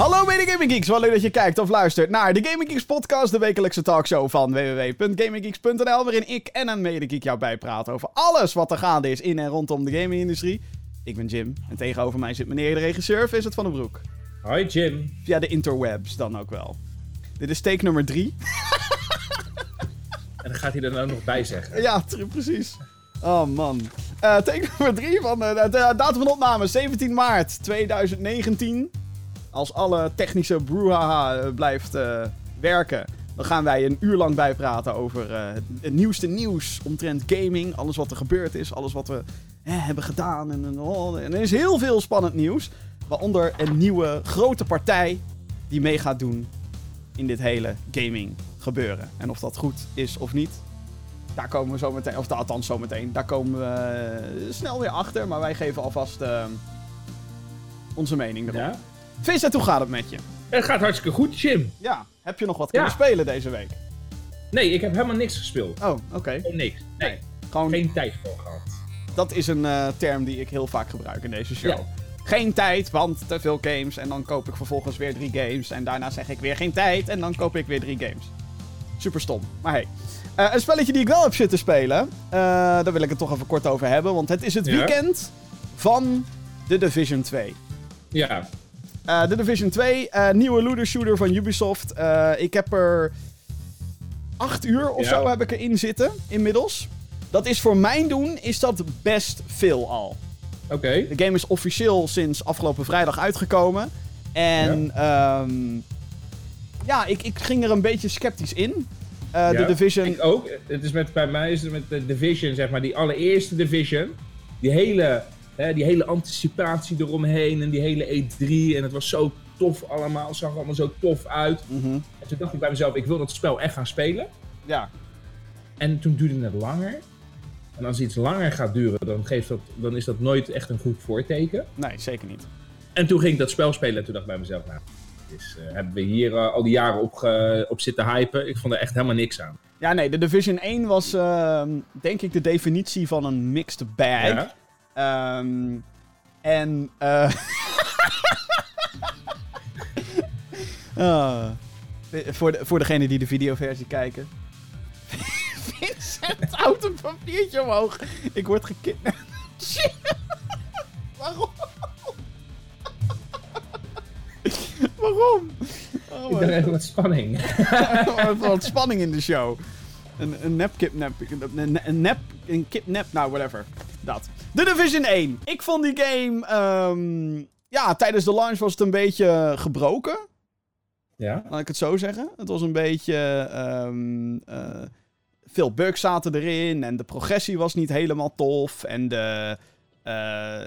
Hallo mede Gaming Geeks, wel leuk dat je kijkt of luistert naar de Gaming Geeks podcast, de wekelijkse talkshow van www.gaminggeeks.nl, waarin ik en een medegeek jou bijpraten over alles wat er gaande is in en rondom de gaming-industrie. Ik ben Jim en tegenover mij zit meneer de regisseur Vincent van den Broek. Hoi Jim. Via de interwebs dan ook wel. Dit is take nummer 3. En dan gaat hij er nou nog bij zeggen. Ja, precies. Oh man. Eh take nummer 3 van eh, de, de datum van opname 17 maart 2019. Als alle technische brouhaha eh, blijft eh, werken, dan gaan wij een uur lang bijpraten over eh, het nieuwste nieuws omtrent gaming. Alles wat er gebeurd is, alles wat we hebben gedaan. En, oh, en er is heel veel spannend nieuws. Waaronder een nieuwe grote partij die mee gaat doen in dit hele gaming gebeuren. En of dat goed is of niet, daar komen we zo meteen, of althans zo meteen, daar komen we snel weer achter. Maar wij geven alvast eh, onze mening erop. Ja? Vincent, hoe gaat het met je? Het gaat hartstikke goed, Jim. Ja, heb je nog wat Ja. kunnen spelen deze week? Nee, ik heb helemaal niks gespeeld. Oh, oké. Gewoon niks. Nee, Gewoon, geen tijd voor gehad. dat is een eh, term die ik heel vaak gebruik in deze show. Ja. Geen tijd, want te veel games. En dan koop ik vervolgens weer drie games. En daarna zeg ik weer geen tijd. En dan koop ik weer drie games. Super stom. Maar hey. Eh, een spelletje die ik wel heb zitten spelen. eh, daar wil ik het toch even kort over hebben. Want het is het Ja. weekend van The Division 2. Ja, Eh The Division 2, eh, nieuwe looter shooter van Ubisoft. Eh, ik heb er acht uur of Ja. zo heb ik erin zitten, inmiddels. Dat is voor mijn doen, is dat best veel al. oké. De game is officieel sinds afgelopen vrijdag uitgekomen. En ja, ja ik, ik ging er een beetje sceptisch in. Eh Ja, The Division... Ik ook. Het is met, bij mij is het met de Division, zeg maar, die allereerste Division. Die hele, hè, die hele anticipatie eromheen en die hele E3. En het was zo tof allemaal. Het zag er allemaal zo tof uit. Mhm, En toen dacht ik bij mezelf, ik wil dat spel echt gaan spelen. Ja, En toen duurde het langer. En als iets langer gaat duren, dan, geeft dat, dan is dat nooit echt een goed voorteken. nee, zeker niet. En toen ging ik dat spel spelen en toen dacht ik bij mezelf, nou, dus, eh, hebben we hier eh, al die jaren op, op zitten hypen. Ik vond er echt helemaal niks aan. Ja, nee, de Division 1 was ehm, denk ik de definitie van een mixed bag. Ja? Ehm, en. ah. voor, de, voor degenen die de videoversie kijken. Vincent houdt een papiertje omhoog. Ik word gekidnapt. Waarom? Waarom? Oh, Ik dacht even wat spanning. Even wat spanning in de show. Een, een nep kidnap. Een, een nep. Een kidnap. Nou, whatever. Dat. The Division 1. Ik vond die game. ehm, ja, tijdens de launch was het een beetje gebroken. Ja? Laat ik het zo zeggen. Het was een beetje. ehm, eh, veel bugs zaten erin. En de progressie was niet helemaal tof. En de. eh,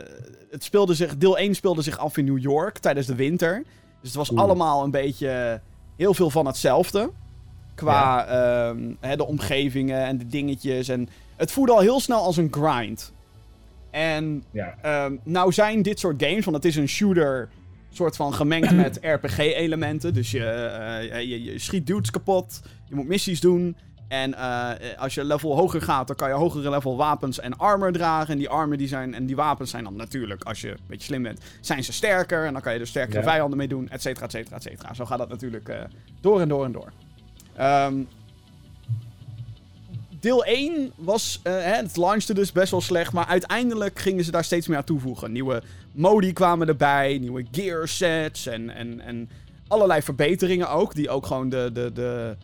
het speelde zich, deel 1 speelde zich af in New York tijdens de winter. Dus het was Oeh. allemaal een beetje heel veel van hetzelfde. Qua ehm, hè, de omgevingen en de dingetjes. En het voelde al heel snel als een grind. En Ja. Ehm, nou zijn dit soort games, want het is een shooter soort van gemengd met RPG-elementen. Dus je, eh, je, je schiet dudes kapot, je moet missies doen. En eh, als je level hoger gaat, dan kan je hogere level wapens en armor dragen. En die armor die zijn, en die wapens zijn dan natuurlijk, als je een beetje slim bent, zijn ze sterker. En dan kan je er sterkere Ja. vijanden mee doen, et cetera, et cetera, et cetera. Zo gaat dat natuurlijk eh, door en door en door. Ehm, deel 1 was, eh, hè, het launchte dus best wel slecht, maar uiteindelijk gingen ze daar steeds meer aan toevoegen. Nieuwe modi kwamen erbij, nieuwe gear sets en, en, en allerlei verbeteringen ook, die ook gewoon de, de, de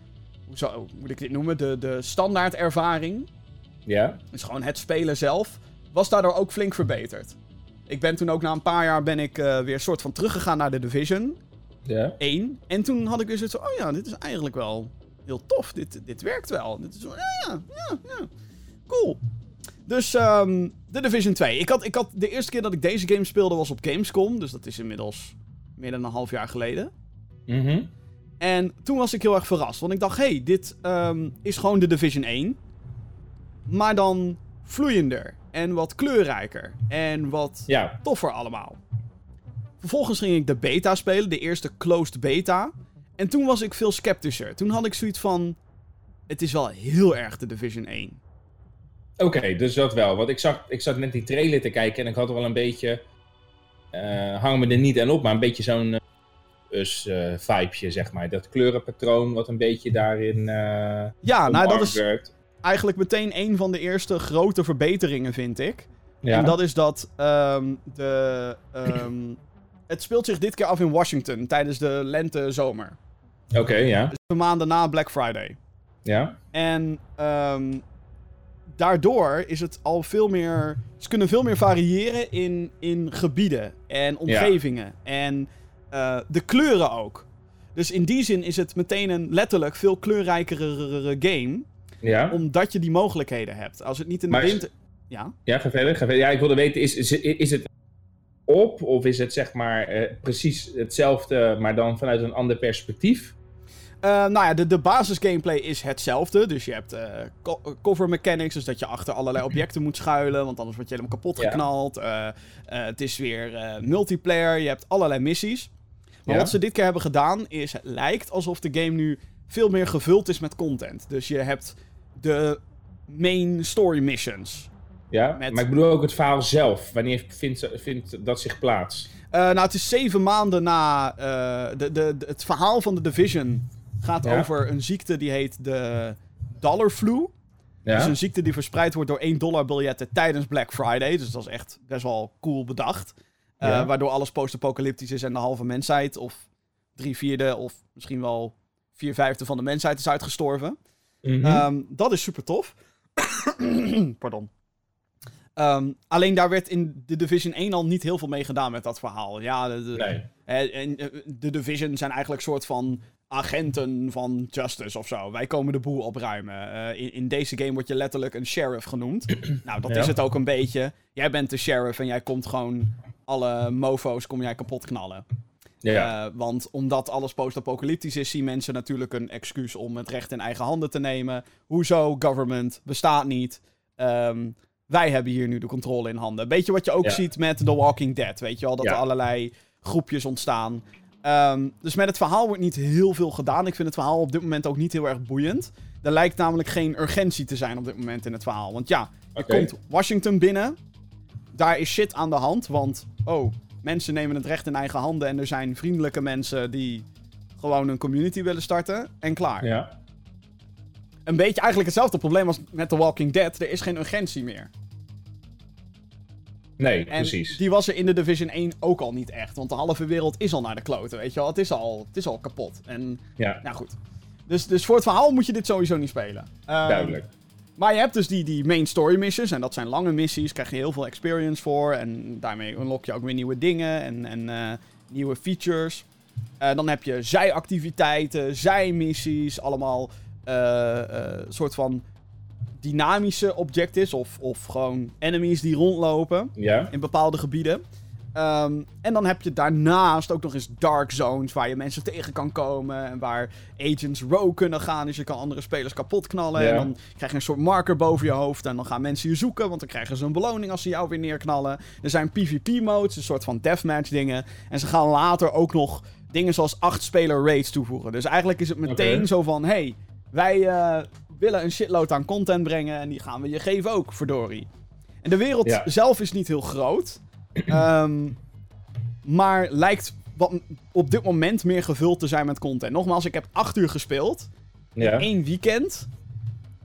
hoe zou, hoe moet ik dit noemen, de, de standaard ervaring, Ja? dus gewoon het spelen zelf, was daardoor ook flink verbeterd. Ik ben toen ook na een paar jaar ben ik eh, weer soort van teruggegaan naar de Division Ja? 1. En toen had ik dus het zo, oh ja, dit is eigenlijk wel heel tof. Dit, dit werkt wel. Dit is ja, ja, ja. Cool. Dus ehm The Division 2. Ik had, ik had de eerste keer dat ik deze game speelde was op Gamescom. Dus dat is inmiddels meer dan een half jaar geleden. Mhm. En toen was ik heel erg verrast. Want ik dacht, hey, dit ehm, is gewoon de Division 1. Maar dan vloeiender. En wat kleurrijker. En wat Ja. toffer allemaal. Vervolgens ging ik de beta spelen, de eerste closed beta. En toen was ik veel sceptischer. Toen had ik zoiets van... Het is wel heel erg de Division 1. Oké, dus dat wel. Want ik zag, ik zat net die trailer te kijken en ik had er wel een beetje... eh hang me er niet aan op, maar een beetje zo'n... eh, Us uh, vibeje, zeg maar. Dat kleurenpatroon wat een beetje daarin uh, Ja, nou dat is eigenlijk meteen een van de eerste grote verbeteringen, vind ik. Ja. En dat is dat um, de... Um, het speelt zich dit keer af in Washington tijdens de lente-zomer. Oké, ja. Dus de maanden na Black Friday. Ja. En um, daardoor is het al veel meer. Ze kunnen veel meer variëren in, in gebieden en omgevingen. En uh, de kleuren ook. Dus in die zin is het meteen een letterlijk veel kleurrijkere game. Ja. Omdat je die mogelijkheden hebt. Als het niet in de winter. Ja, ja ga verder, ga verder. Ja, ik wilde weten, is, is, is het op of is het zeg maar uh, precies hetzelfde, maar dan vanuit een ander perspectief? Uh, nou ja, de, de basis gameplay is hetzelfde. Dus je hebt uh, cover mechanics, dus dat je achter allerlei objecten moet schuilen, want anders word je helemaal kapot geknald. Uh, het is weer multiplayer, je hebt allerlei missies. Maar wat ze dit keer hebben gedaan is, het lijkt alsof de game nu veel meer gevuld is met content. Dus je hebt de main story missions. Ja, met... maar ik bedoel ook het verhaal zelf. Wanneer vindt, vindt dat zich plaats? nou, het is zeven maanden na de, de, het verhaal van de Division Gaat over een ziekte die heet de Dollar Flu. Ja? Dus een ziekte die verspreid wordt door 1 dollar biljetten tijdens Black Friday. Dus dat is echt best wel cool bedacht. Uh, Waardoor alles post-apocalyptisch is en de halve mensheid, of drie vierde, of misschien wel vier vijfde van de mensheid is uitgestorven. Mm -hmm. dat is super tof. Pardon. Um, alleen daar werd in de Division 1 al niet heel veel mee gedaan met dat verhaal. Ja, de, de, nee. en, eh, de Division zijn eigenlijk soort van agenten van Justice of zo. Wij komen de boel opruimen. Uh, in, in, deze game word je letterlijk een sheriff genoemd. nou, dat is het ook een beetje. Jij bent de sheriff en jij komt gewoon alle mofo's kom jij kapot knallen. Ja. Uh, want omdat alles post-apocalyptisch is, zien mensen natuurlijk een excuus om het recht in eigen handen te nemen. Hoezo? Government bestaat niet. Um, wij hebben hier nu de controle in handen. Beetje wat je ook ziet met The Walking Dead. Weet je wel, dat er allerlei groepjes ontstaan. Um, dus met het verhaal wordt niet heel veel gedaan. Ik vind het verhaal op dit moment ook niet heel erg boeiend. Er lijkt namelijk geen urgentie te zijn op dit moment in het verhaal. Want ja, je komt Washington binnen. Daar is shit aan de hand. Want, oh, mensen nemen het recht in eigen handen. En er zijn vriendelijke mensen die gewoon een community willen starten. En klaar. Ja. Een beetje eigenlijk hetzelfde probleem als met The Walking Dead. Er is geen urgentie meer. Nee, en precies. Die was er in de Division 1 ook al niet echt. Want de halve wereld is al naar de kloten, weet je wel. Het is al, het is al kapot. En, ja. Nou goed. Dus, dus voor het verhaal moet je dit sowieso niet spelen. Um, Duidelijk. Maar je hebt dus die, die main story missies. En dat zijn lange missies. Krijg je heel veel experience voor. En daarmee unlock je ook weer nieuwe dingen. En, en uh, nieuwe features. Uh, dan heb je zijactiviteiten, zijmissies. Allemaal uh, soort van dynamische objectives of, of gewoon enemies die rondlopen ja. in bepaalde gebieden. Um, en dan heb je daarnaast ook nog eens dark zones waar je mensen tegen kan komen. En waar agents rogue kunnen gaan. Dus je kan andere spelers kapot knallen. Ja. En dan krijg je een soort marker boven je hoofd. En dan gaan mensen je zoeken. Want dan krijgen ze een beloning als ze jou weer neerknallen. Er zijn PvP-modes, een soort van deathmatch dingen. En ze gaan later ook nog dingen zoals 8-speler raids toevoegen. Dus eigenlijk is het meteen zo van: hey, wij, uh, willen een shitload aan content brengen en die gaan we je geven ook, verdorie. En de wereld zelf is niet heel groot. um, maar lijkt wat, op dit moment meer gevuld te zijn met content. Nogmaals, ik heb acht uur gespeeld. Ja. In één weekend.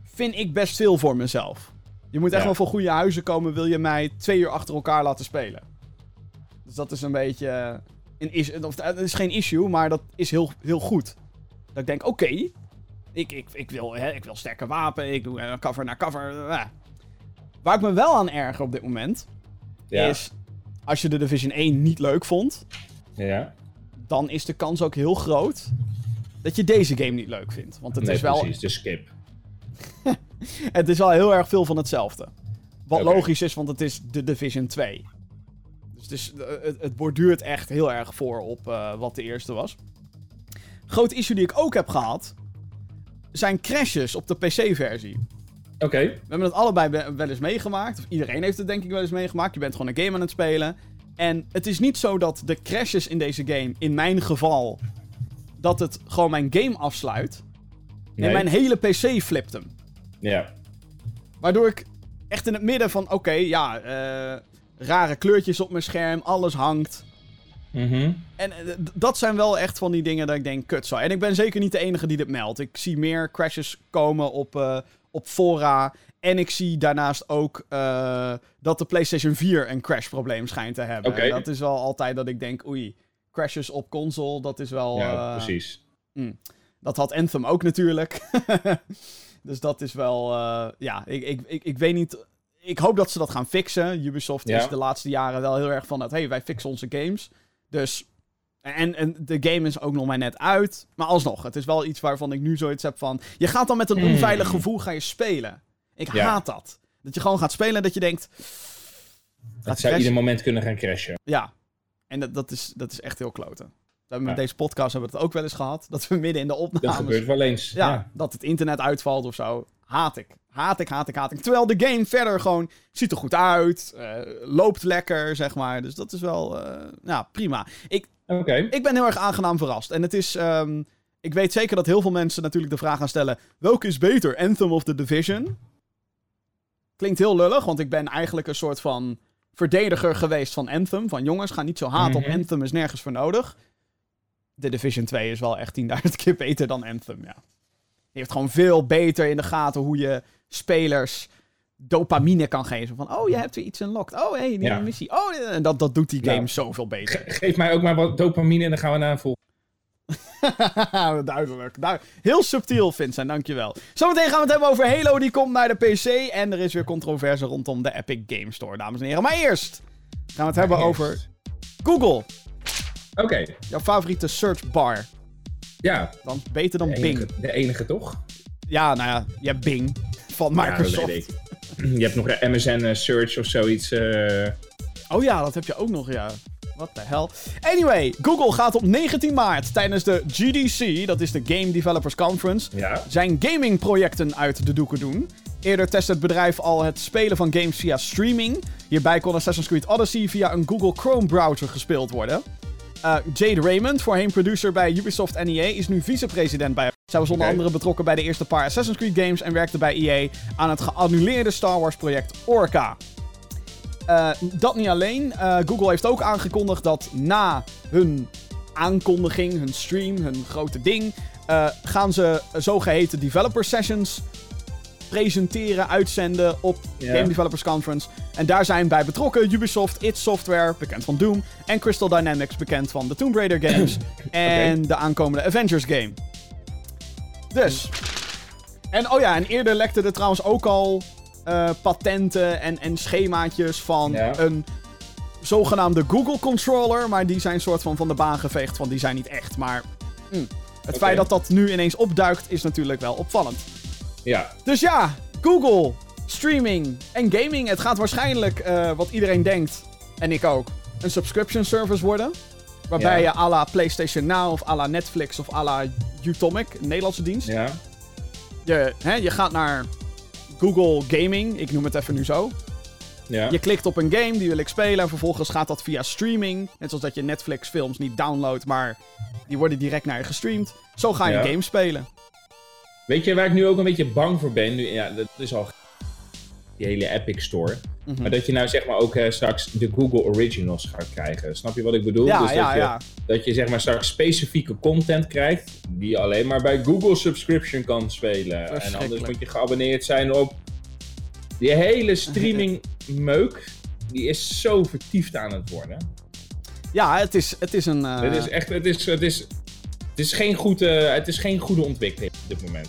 Vind ik best veel voor mezelf. Je moet echt wel voor goede huizen komen, wil je mij twee uur achter elkaar laten spelen. Dus dat is een beetje. Een is, of, het is geen issue, maar dat is heel, heel goed. Dat ik denk, oké, ik, ik, ik, wil, hè, ik wil sterke wapen, ik doe uh, cover naar cover. Uh. Waar ik me wel aan erger op dit moment, ja. is als je de Division 1 niet leuk vond, ja. dan is de kans ook heel groot dat je deze game niet leuk vindt. Want het nee, is wel. Precies, de skip. het is wel heel erg veel van hetzelfde. Wat logisch is, want het is de Division 2. Dus het, is, het, het borduurt echt heel erg voor op wat de eerste was. Groot issue die ik ook heb gehad, zijn crashes op de PC-versie. Oké. We hebben het allebei wel eens meegemaakt. Of iedereen heeft het denk ik wel eens meegemaakt. Je bent gewoon een game aan het spelen. En het is niet zo dat de crashes in deze game, in mijn geval, dat het gewoon mijn game afsluit. Nee. En mijn hele PC flipt hem. Ja. Waardoor ik echt in het midden van, oké, okay, ja, uh, rare kleurtjes op mijn scherm, alles hangt. Mhm. En eh, d- dat zijn wel echt van die dingen dat ik denk, kut zo. En ik ben zeker niet de enige die dit meldt. Ik zie meer crashes komen op, eh, op fora. En ik zie daarnaast ook eh, dat de PlayStation 4 een crashprobleem schijnt te hebben. En dat is wel altijd dat ik denk, oei, crashes op console, dat is wel... ja, precies. Dat had Anthem ook natuurlijk. dus dat is wel, eh, ja, ik, ik, ik, ik weet niet... Ik hoop dat ze dat gaan fixen. Ubisoft Ja. is de laatste jaren wel heel erg van dat, hey, wij fixen onze games. Dus, en, en de game is ook nog maar net uit. Maar alsnog, het is wel iets waarvan ik nu zoiets heb van... Je gaat dan met een Hmm. onveilig gevoel ga je spelen. Ik Ja. haat dat. Dat je gewoon gaat spelen en dat je denkt... Het Gaat zou ieder moment kunnen gaan crashen. Ja, en dat, dat, is, dat is echt heel kloten. We hebben met deze podcast hebben we het ook wel eens gehad. Dat we midden in de Dat opnames... gebeurt wel eens. Ja, Ja. dat het internet uitvalt of zo. Haat ik. Haat ik, haat ik, haat ik. Terwijl de game verder gewoon ziet er goed uit. eh, loopt lekker, zeg maar. Dus dat is wel ja, prima. Ik, ik ben heel erg aangenaam verrast. En het is... ehm, ik weet zeker dat heel veel mensen natuurlijk de vraag gaan stellen... Welke is beter, Anthem of The Division? Klinkt heel lullig, want ik ben eigenlijk een soort van verdediger geweest van Anthem. Van jongens, ga niet zo haat op Mhm. Anthem, is nergens voor nodig. The Division 2 is wel echt 10.000 keer beter dan Anthem, ja. Die heeft gewoon veel beter in de gaten hoe je spelers dopamine kan geven. Van, oh, je hebt weer iets unlocked. Oh, hé, hey, nieuwe Ja. missie. Oh, en dat, dat doet die game Nou, zoveel beter. Ge- geef mij ook maar wat dopamine en dan gaan we naar een volgende. Duidelijk. Du- Heel subtiel, Vincent, dankjewel. Zometeen gaan we het hebben over Halo, die komt naar de PC. En er is weer controverse rondom de Epic Game Store, dames en heren. Maar eerst gaan we het hebben over Google. Oké. Jouw favoriete search bar. Ja, Want beter dan de Bing. de enige toch? Ja, nou ja, je hebt Bing van Ja, Microsoft. ik. Je hebt nog een MSN eh, Search of zoiets. eh, Oh ja, dat heb je ook nog, ja. What the hell. Anyway, Google gaat op 19 maart tijdens de GDC, dat is de Game Developers Conference, ja. zijn gamingprojecten uit de doeken doen. Eerder testte het bedrijf al het spelen van games via streaming. Hierbij kon Assassin's Creed Odyssey via een Google Chrome browser gespeeld worden. Eh, Jade Raymond, voorheen producer bij Ubisoft en EA, is nu vicepresident bij. Zij was onder andere betrokken bij de eerste paar Assassin's Creed games en werkte bij EA aan het geannuleerde Star Wars project Orca. Eh, dat niet alleen. eh, Google heeft ook aangekondigd dat na hun aankondiging, hun stream, hun grote ding, gaan ze zogeheten developer sessions presenteren, uitzenden op. Game Developers Conference. En daar zijn bij betrokken Ubisoft, id Software, bekend van Doom, en Crystal Dynamics, bekend van de Tomb Raider games en de aankomende Avengers game. Dus. En oh ja, en eerder lekte er trouwens ook al eh, patenten en, en schemaatjes van een zogenaamde Google controller, maar die zijn soort van van de baan geveegd, van die zijn niet echt. Maar hm, het feit dat dat nu ineens opduikt is natuurlijk wel opvallend. Ja. Dus ja, Google, streaming en gaming. Het gaat waarschijnlijk, eh, wat iedereen denkt, en ik ook, een subscription service worden. Waarbij Ja. je à la PlayStation Now of à la Netflix of à la Utomic, een Nederlandse dienst. Ja. Je, hè, je gaat naar Google Gaming, ik noem het even nu zo. Ja. Je klikt op een game, die wil ik spelen. En vervolgens gaat dat via streaming. Net zoals dat je Netflix films niet downloadt, maar die worden direct naar je gestreamd. Zo ga je Ja. games spelen. Weet je waar ik nu ook een beetje bang voor ben? Nu, ja, dat is al die hele Epic Store. Mhm. Maar dat je nou zeg maar ook eh, straks de Google Originals gaat krijgen. Snap je wat ik bedoel? Ja, dus dat ja, je, ja. Dat je zeg maar straks specifieke content krijgt. Die alleen maar bij Google Subscription kan spelen. En anders moet je geabonneerd zijn op die hele streaming meuk. Die is zo vertiefd aan het worden. Ja, het is, het is een... eh, Het is echt, het is, het is, het is, geen, goed, het is geen goede ontwikkeling op dit moment.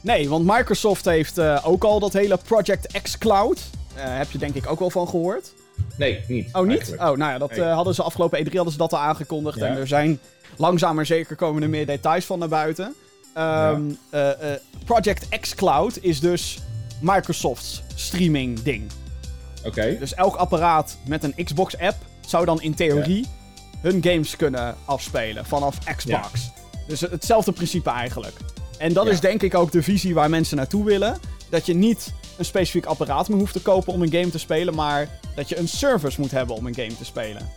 Nee, want Microsoft heeft eh, ook al dat hele Project X Cloud. Eh, heb je denk ik ook wel van gehoord. Nee, niet. Oh, niet? eigenlijk. Oh, nou ja, dat Nee. eh, hadden ze afgelopen E3 hadden ze dat al aangekondigd. Ja. En er zijn langzaam maar zeker komen er meer details van naar buiten. Ehm, eh, eh, Project X Cloud is dus Microsoft's streaming ding. Oké. Dus elk apparaat met een Xbox app zou dan in theorie hun games kunnen afspelen vanaf Xbox. Dus het- hetzelfde principe eigenlijk. En dat Ja. is denk ik ook de visie waar mensen naartoe willen. Dat je niet een specifiek apparaat meer hoeft te kopen om een game te spelen, maar dat je een service moet hebben om een game te spelen.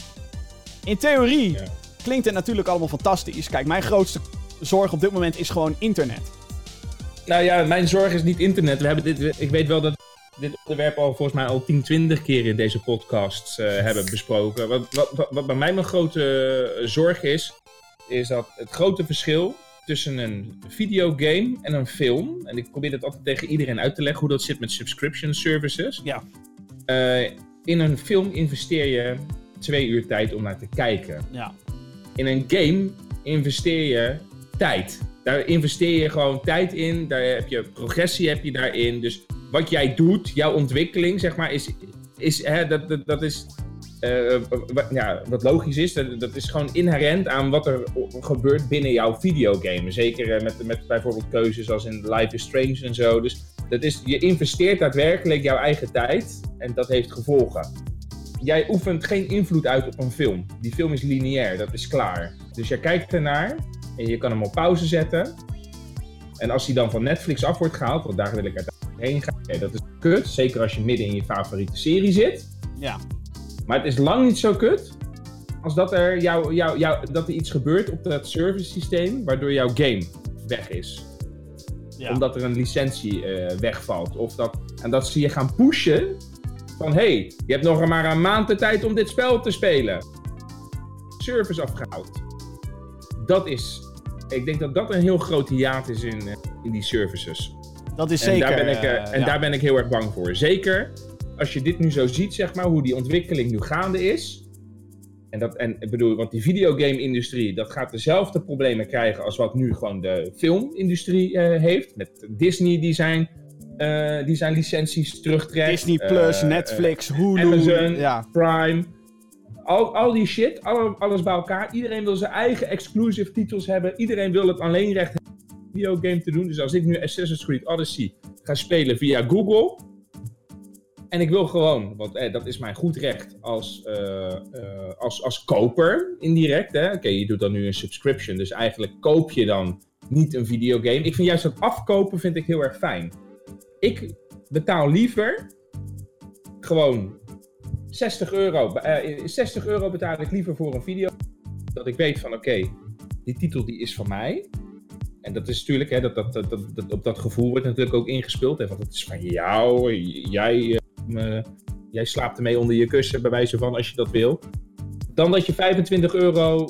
In theorie Ja. klinkt het natuurlijk allemaal fantastisch. Kijk, mijn grootste zorg op dit moment is gewoon internet. Nou ja, mijn zorg is niet internet. We hebben dit, ik weet wel dat dit onderwerp al volgens mij al 10, 20 keer in deze podcast uh, hebben besproken. Wat, wat, wat, wat, bij mij mijn grote zorg is, is dat het grote verschil tussen een videogame en een film. En ik probeer dat altijd tegen iedereen uit te leggen hoe dat zit met subscription services. Ja. Uh, in een film investeer je twee uur tijd om naar te kijken. Ja. In een game investeer je tijd. Daar investeer je gewoon tijd in. Daar heb je progressie heb je daarin. Dus wat jij doet, jouw ontwikkeling, zeg maar, is, is, hè, dat, dat, dat is uh, ja, wat logisch is, dat, dat, is gewoon inherent aan wat er gebeurt binnen jouw videogame. Zeker uh, met, met bijvoorbeeld keuzes als in Life is Strange en zo. Dus dat is, je investeert daadwerkelijk jouw eigen tijd en dat heeft gevolgen. Jij oefent geen invloed uit op een film. Die film is lineair, dat is klaar. Dus jij kijkt ernaar en je kan hem op pauze zetten. En als hij dan van Netflix af wordt gehaald, want daar wil ik uiteindelijk heen gaan, dat is kut. Zeker als je midden in je favoriete serie zit. Ja. Maar het is lang niet zo kut als dat er, jou, jou, jou, dat er iets gebeurt op dat service systeem waardoor jouw game weg is. Ja. Omdat er een licentie uh, wegvalt. Of dat, en dat ze je gaan pushen van hey, je hebt nog maar een maand de tijd om dit spel te spelen. Service afgehaald. Dat is, ik denk dat dat een heel groot hiaat is in, uh, in die services. Dat is en zeker. Daar ben ik, uh, en ja. daar ben ik heel erg bang voor. Zeker als je dit nu zo ziet, zeg maar, hoe die ontwikkeling nu gaande is. En, dat, en ik bedoel, want die videogame-industrie, dat gaat dezelfde problemen krijgen als wat nu gewoon de filmindustrie uh, heeft. Met Disney die zijn, uh, die zijn licenties terugtrekt. Disney Plus, uh, Netflix, Hulu, Amazon, ja. Prime. Al, al die shit, al, alles bij elkaar. Iedereen wil zijn eigen exclusive titels hebben. Iedereen wil het alleen recht hebben om een videogame te doen. Dus als ik nu Assassin's Creed Odyssey ga spelen via Google en ik wil gewoon, want eh, dat is mijn goed recht als, uh, uh, als, als koper, indirect. Oké, je doet dan nu een subscription, dus eigenlijk koop je dan niet een videogame. Ik vind juist dat afkopen vind ik heel erg fijn. Ik betaal liever gewoon 60 euro. Uh, 60 euro betaal ik liever voor een video. Dat ik weet van oké, die titel die is van mij. En dat is natuurlijk, hè, dat, dat, dat, dat, op dat gevoel wordt natuurlijk ook ingespeeld. Hè, want het is van jou, jij jij slaapt ermee onder je kussen, bij wijze van als je dat wil. Dan dat je 25 euro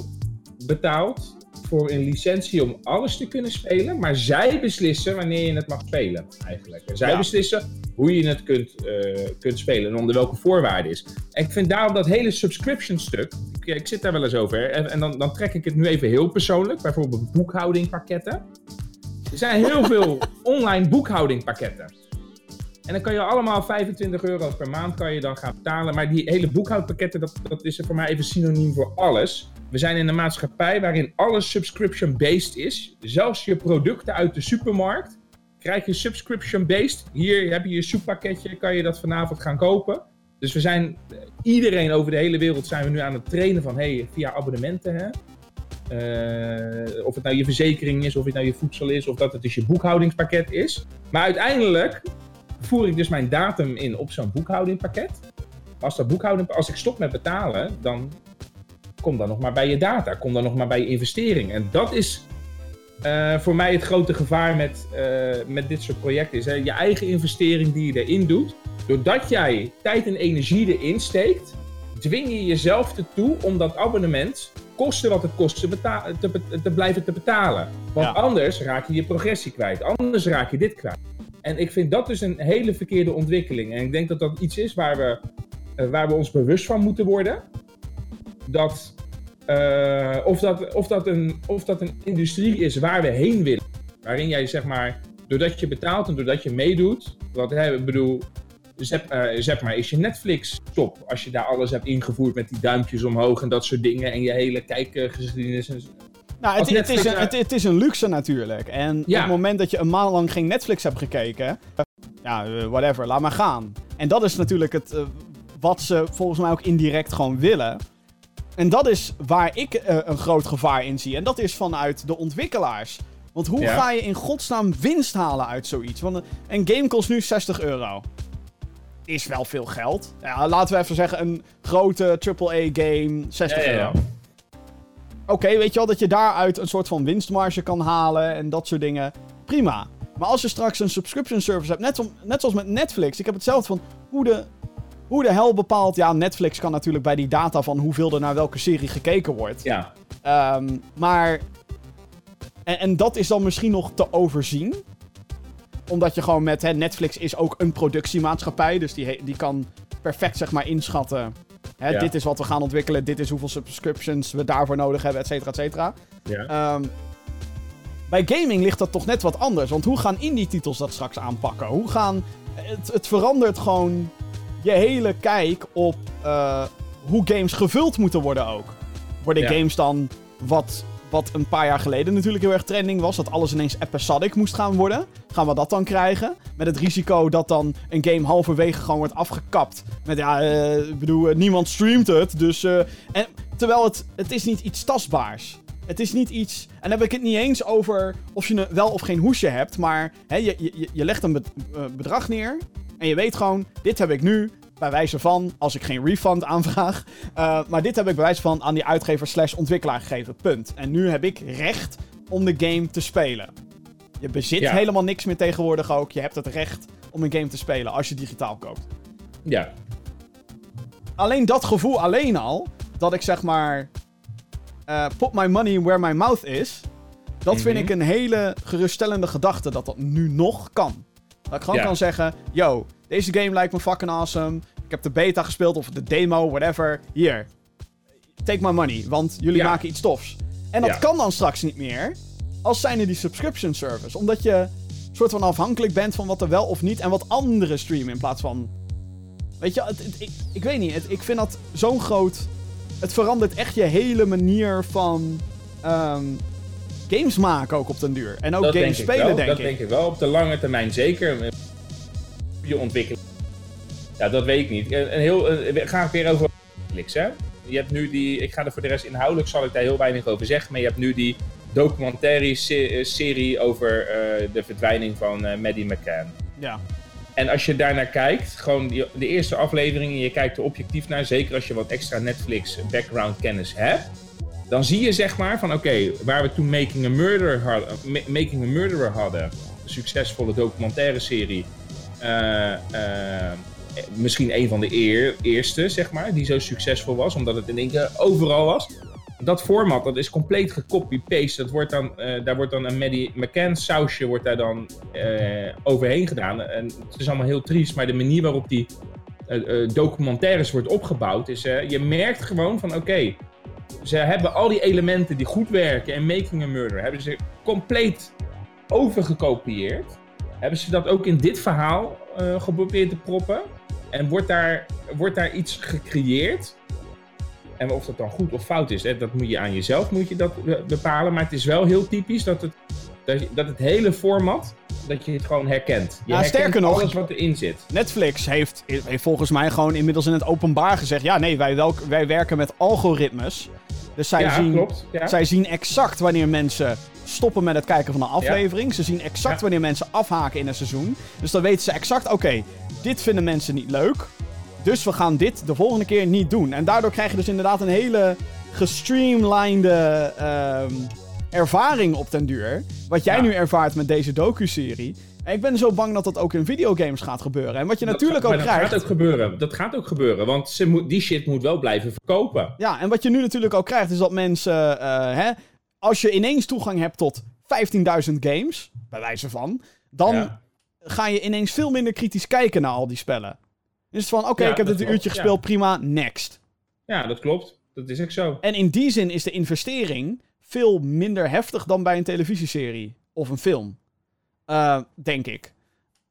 betaalt voor een licentie om alles te kunnen spelen. Maar zij beslissen wanneer je het mag spelen, eigenlijk. En zij ja. beslissen hoe je het kunt, uh, kunt spelen en onder welke voorwaarden is. En ik vind daarom dat hele subscription stuk, ik, ik zit daar wel eens over, en, en dan, dan trek ik het nu even heel persoonlijk, bijvoorbeeld boekhoudingpakketten. Er zijn heel veel online boekhoudingpakketten. En dan kan je allemaal 25 euro per maand kan je dan gaan betalen. Maar die hele boekhoudpakketten, dat, dat is voor mij even synoniem voor alles. We zijn in een maatschappij waarin alles subscription-based is. Zelfs je producten uit de supermarkt krijg je subscription-based. Hier heb je je soeppakketje, kan je dat vanavond gaan kopen. Dus we zijn, iedereen over de hele wereld zijn we nu aan het trainen van, hey, via abonnementen, hè. Uh, of het nou je verzekering is, of het nou je voedsel is, of dat het dus je boekhoudingspakket is. Maar uiteindelijk voer ik dus mijn datum in op zo'n boekhoudingpakket. Als, dat boekhouding, als ik stop met betalen, dan kom dan nog maar bij je data, kom dan nog maar bij je investering. En dat is uh, voor mij het grote gevaar met, uh, met dit soort projecten. Is, hè? Je eigen investering die je erin doet. Doordat jij tijd en energie erin steekt, dwing je jezelf ertoe om dat abonnement, kosten wat het kost, te, te, te blijven te betalen. Want ja. anders raak je je progressie kwijt. Anders raak je dit kwijt. En ik vind dat dus een hele verkeerde ontwikkeling. En ik denk dat dat iets is waar we, uh, waar we ons bewust van moeten worden. Dat, uh, of, dat, of, dat een, of dat een industrie is waar we heen willen. Waarin jij zeg maar, doordat je betaalt en doordat je meedoet. Wat hè, ik bedoel, zeg maar, is je Netflix top. Als je daar alles hebt ingevoerd met die duimpjes omhoog en dat soort dingen. En je hele kijkgeschiedenis en nou, het, het, is een, het, het, is een luxe natuurlijk. En ja. op het moment dat je een maand lang geen Netflix hebt gekeken, ja, uh, whatever, laat maar gaan. En dat is natuurlijk het, uh, wat ze volgens mij ook indirect gewoon willen. En dat is waar ik uh, een groot gevaar in zie. En dat is vanuit de ontwikkelaars. Want hoe ja. ga je in godsnaam winst halen uit zoiets? Want een game kost nu 60 euro. Is wel veel geld. Ja, laten we even zeggen, een grote AAA-game, 60 euro. Oké, okay, weet je wel, dat je daaruit een soort van winstmarge kan halen en dat soort dingen. Prima. Maar als je straks een subscription service hebt, net, net zoals met Netflix. Ik heb hetzelfde van hoe de, hoe de hel bepaalt. Ja, Netflix kan natuurlijk bij die data van hoeveel er naar welke serie gekeken wordt. Ja. Ehm, maar. En, en dat is dan misschien nog te overzien. Omdat je gewoon met. Hè, Netflix is ook een productiemaatschappij. Dus die, die kan perfect zeg maar inschatten. Hè, Ja. Dit is wat we gaan ontwikkelen. Dit is hoeveel subscriptions we daarvoor nodig hebben, et cetera, et cetera. ja. Ehm, bij gaming ligt dat toch net wat anders. Want hoe gaan indie-titels dat straks aanpakken? Hoe gaan. Het, het verandert gewoon je hele kijk op eh, hoe games gevuld moeten worden ook. Worden Ja. games dan wat, wat een paar jaar geleden natuurlijk heel erg trending was, dat alles ineens episodic moest gaan worden? Gaan we dat dan krijgen? Met het risico dat dan een game halverwege gewoon wordt afgekapt. Met ja, eh, ik bedoel, eh, niemand streamt het, dus. eh, en, terwijl het, het is niet iets tastbaars. Het is niet iets. En dan heb ik het niet eens over of je wel of geen hoesje hebt. Maar hè, je, je, je legt een be- bedrag neer. En je weet gewoon, dit heb ik nu. Bij wijze van, als ik geen refund aanvraag. eh, maar dit heb ik bij wijze van aan die uitgever slash ontwikkelaar gegeven. Punt. En nu heb ik recht om de game te spelen. Je bezit Ja. helemaal niks meer tegenwoordig ook. Je hebt het recht om een game te spelen als je digitaal koopt. ja. Alleen dat gevoel alleen al, dat ik zeg maar. eh, put my money where my mouth is. Dat vind Mhm. ik een hele geruststellende gedachte dat dat nu nog kan. Dat ik gewoon Ja. kan zeggen: Yo, deze game lijkt me fucking awesome. Ik heb de beta gespeeld of de demo, whatever. Hier, take my money, want jullie Ja. maken iets tofs. En dat Ja. kan dan straks niet meer als zijnde die subscription service. Omdat je soort van afhankelijk bent van wat er wel of niet en wat anderen streamen in plaats van Weet je, het, het- ik, ik weet niet. Het, ik vind dat zo'n groot. Het verandert echt je hele manier van. ehm, games maken ook op den duur. En ook dat games denk spelen, ik denk dat ik. denk ik wel. Op de lange termijn zeker. Je ontwikkeling. Ja, dat weet ik niet. Een een heel, eh, ga ik weer over Netflix, hè? Je hebt nu die... Ik ga er voor de rest inhoudelijk zal ik daar heel weinig over zeggen. Maar je hebt nu die documentaire eh, serie over eh, de verdwijning van eh Maddie McCann. Ja. En als je daarnaar kijkt, gewoon die- de eerste aflevering en je kijkt er objectief naar, zeker als je wat extra Netflix background kennis hebt, dan zie je zeg maar van oké, waar we toen Making a, Murderer hadden, Ma- Making a Murderer hadden, een succesvolle documentaire serie, eh, misschien een van de eer, eerste zeg maar, die zo succesvol was, omdat het in één keer overal was. Dat format, dat is compleet gecopy-paste. Eh, daar wordt dan een Maddie McCann sausje wordt daar dan eh, overheen gedaan. En het is allemaal heel triest, maar de manier waarop die eh, documentaires wordt opgebouwd, is je merkt gewoon van oké, ze hebben al die elementen die goed werken in Making a Murder, hebben ze compleet overgekopieerd. Hebben ze dat ook in dit verhaal geprobeerd te proppen? En wordt daar, wordt daar iets gecreëerd? En of dat dan goed of fout is, hè, dat moet je aan jezelf moet je dat be- bepalen. Maar het is wel heel typisch dat het, dat het hele format, dat je het gewoon herkent. Je Ja, herkent sterker nog- alles wat erin zit. Netflix heeft, heeft volgens mij gewoon inmiddels in het openbaar gezegd: ja, nee, wij, welk, wij werken met algoritmes. Dus zij, ja, zien, klopt. Ja. zij zien exact wanneer mensen stoppen met het kijken van een aflevering. Ze zien exact wanneer mensen afhaken in een seizoen. Dus dan weten ze exact: oké, dit vinden mensen niet leuk. Dus we gaan dit de volgende keer niet doen. En daardoor krijg je dus inderdaad een hele gestreamlinede ehm, ervaring op den duur. Wat jij Ja. nu ervaart met deze docu-serie. En ik ben zo bang dat dat ook in videogames gaat gebeuren. En wat je Dat natuurlijk gaat- ook krijgt. Dat gaat ook gebeuren. Dat gaat ook gebeuren. Want ze moet, die shit moet wel blijven verkopen. Ja, en wat je nu natuurlijk ook krijgt is dat mensen. eh, hè, als je ineens toegang hebt tot 15.000 games, bij wijze van. Dan Ja. ga je ineens veel minder kritisch kijken naar al die spellen. Dus van, oké, Ja, ik heb dit een uurtje gespeeld, prima, next. Ja, dat klopt. Dat is ook zo. En in die zin is de investering veel minder heftig dan bij een televisieserie of een film. Eh, denk ik.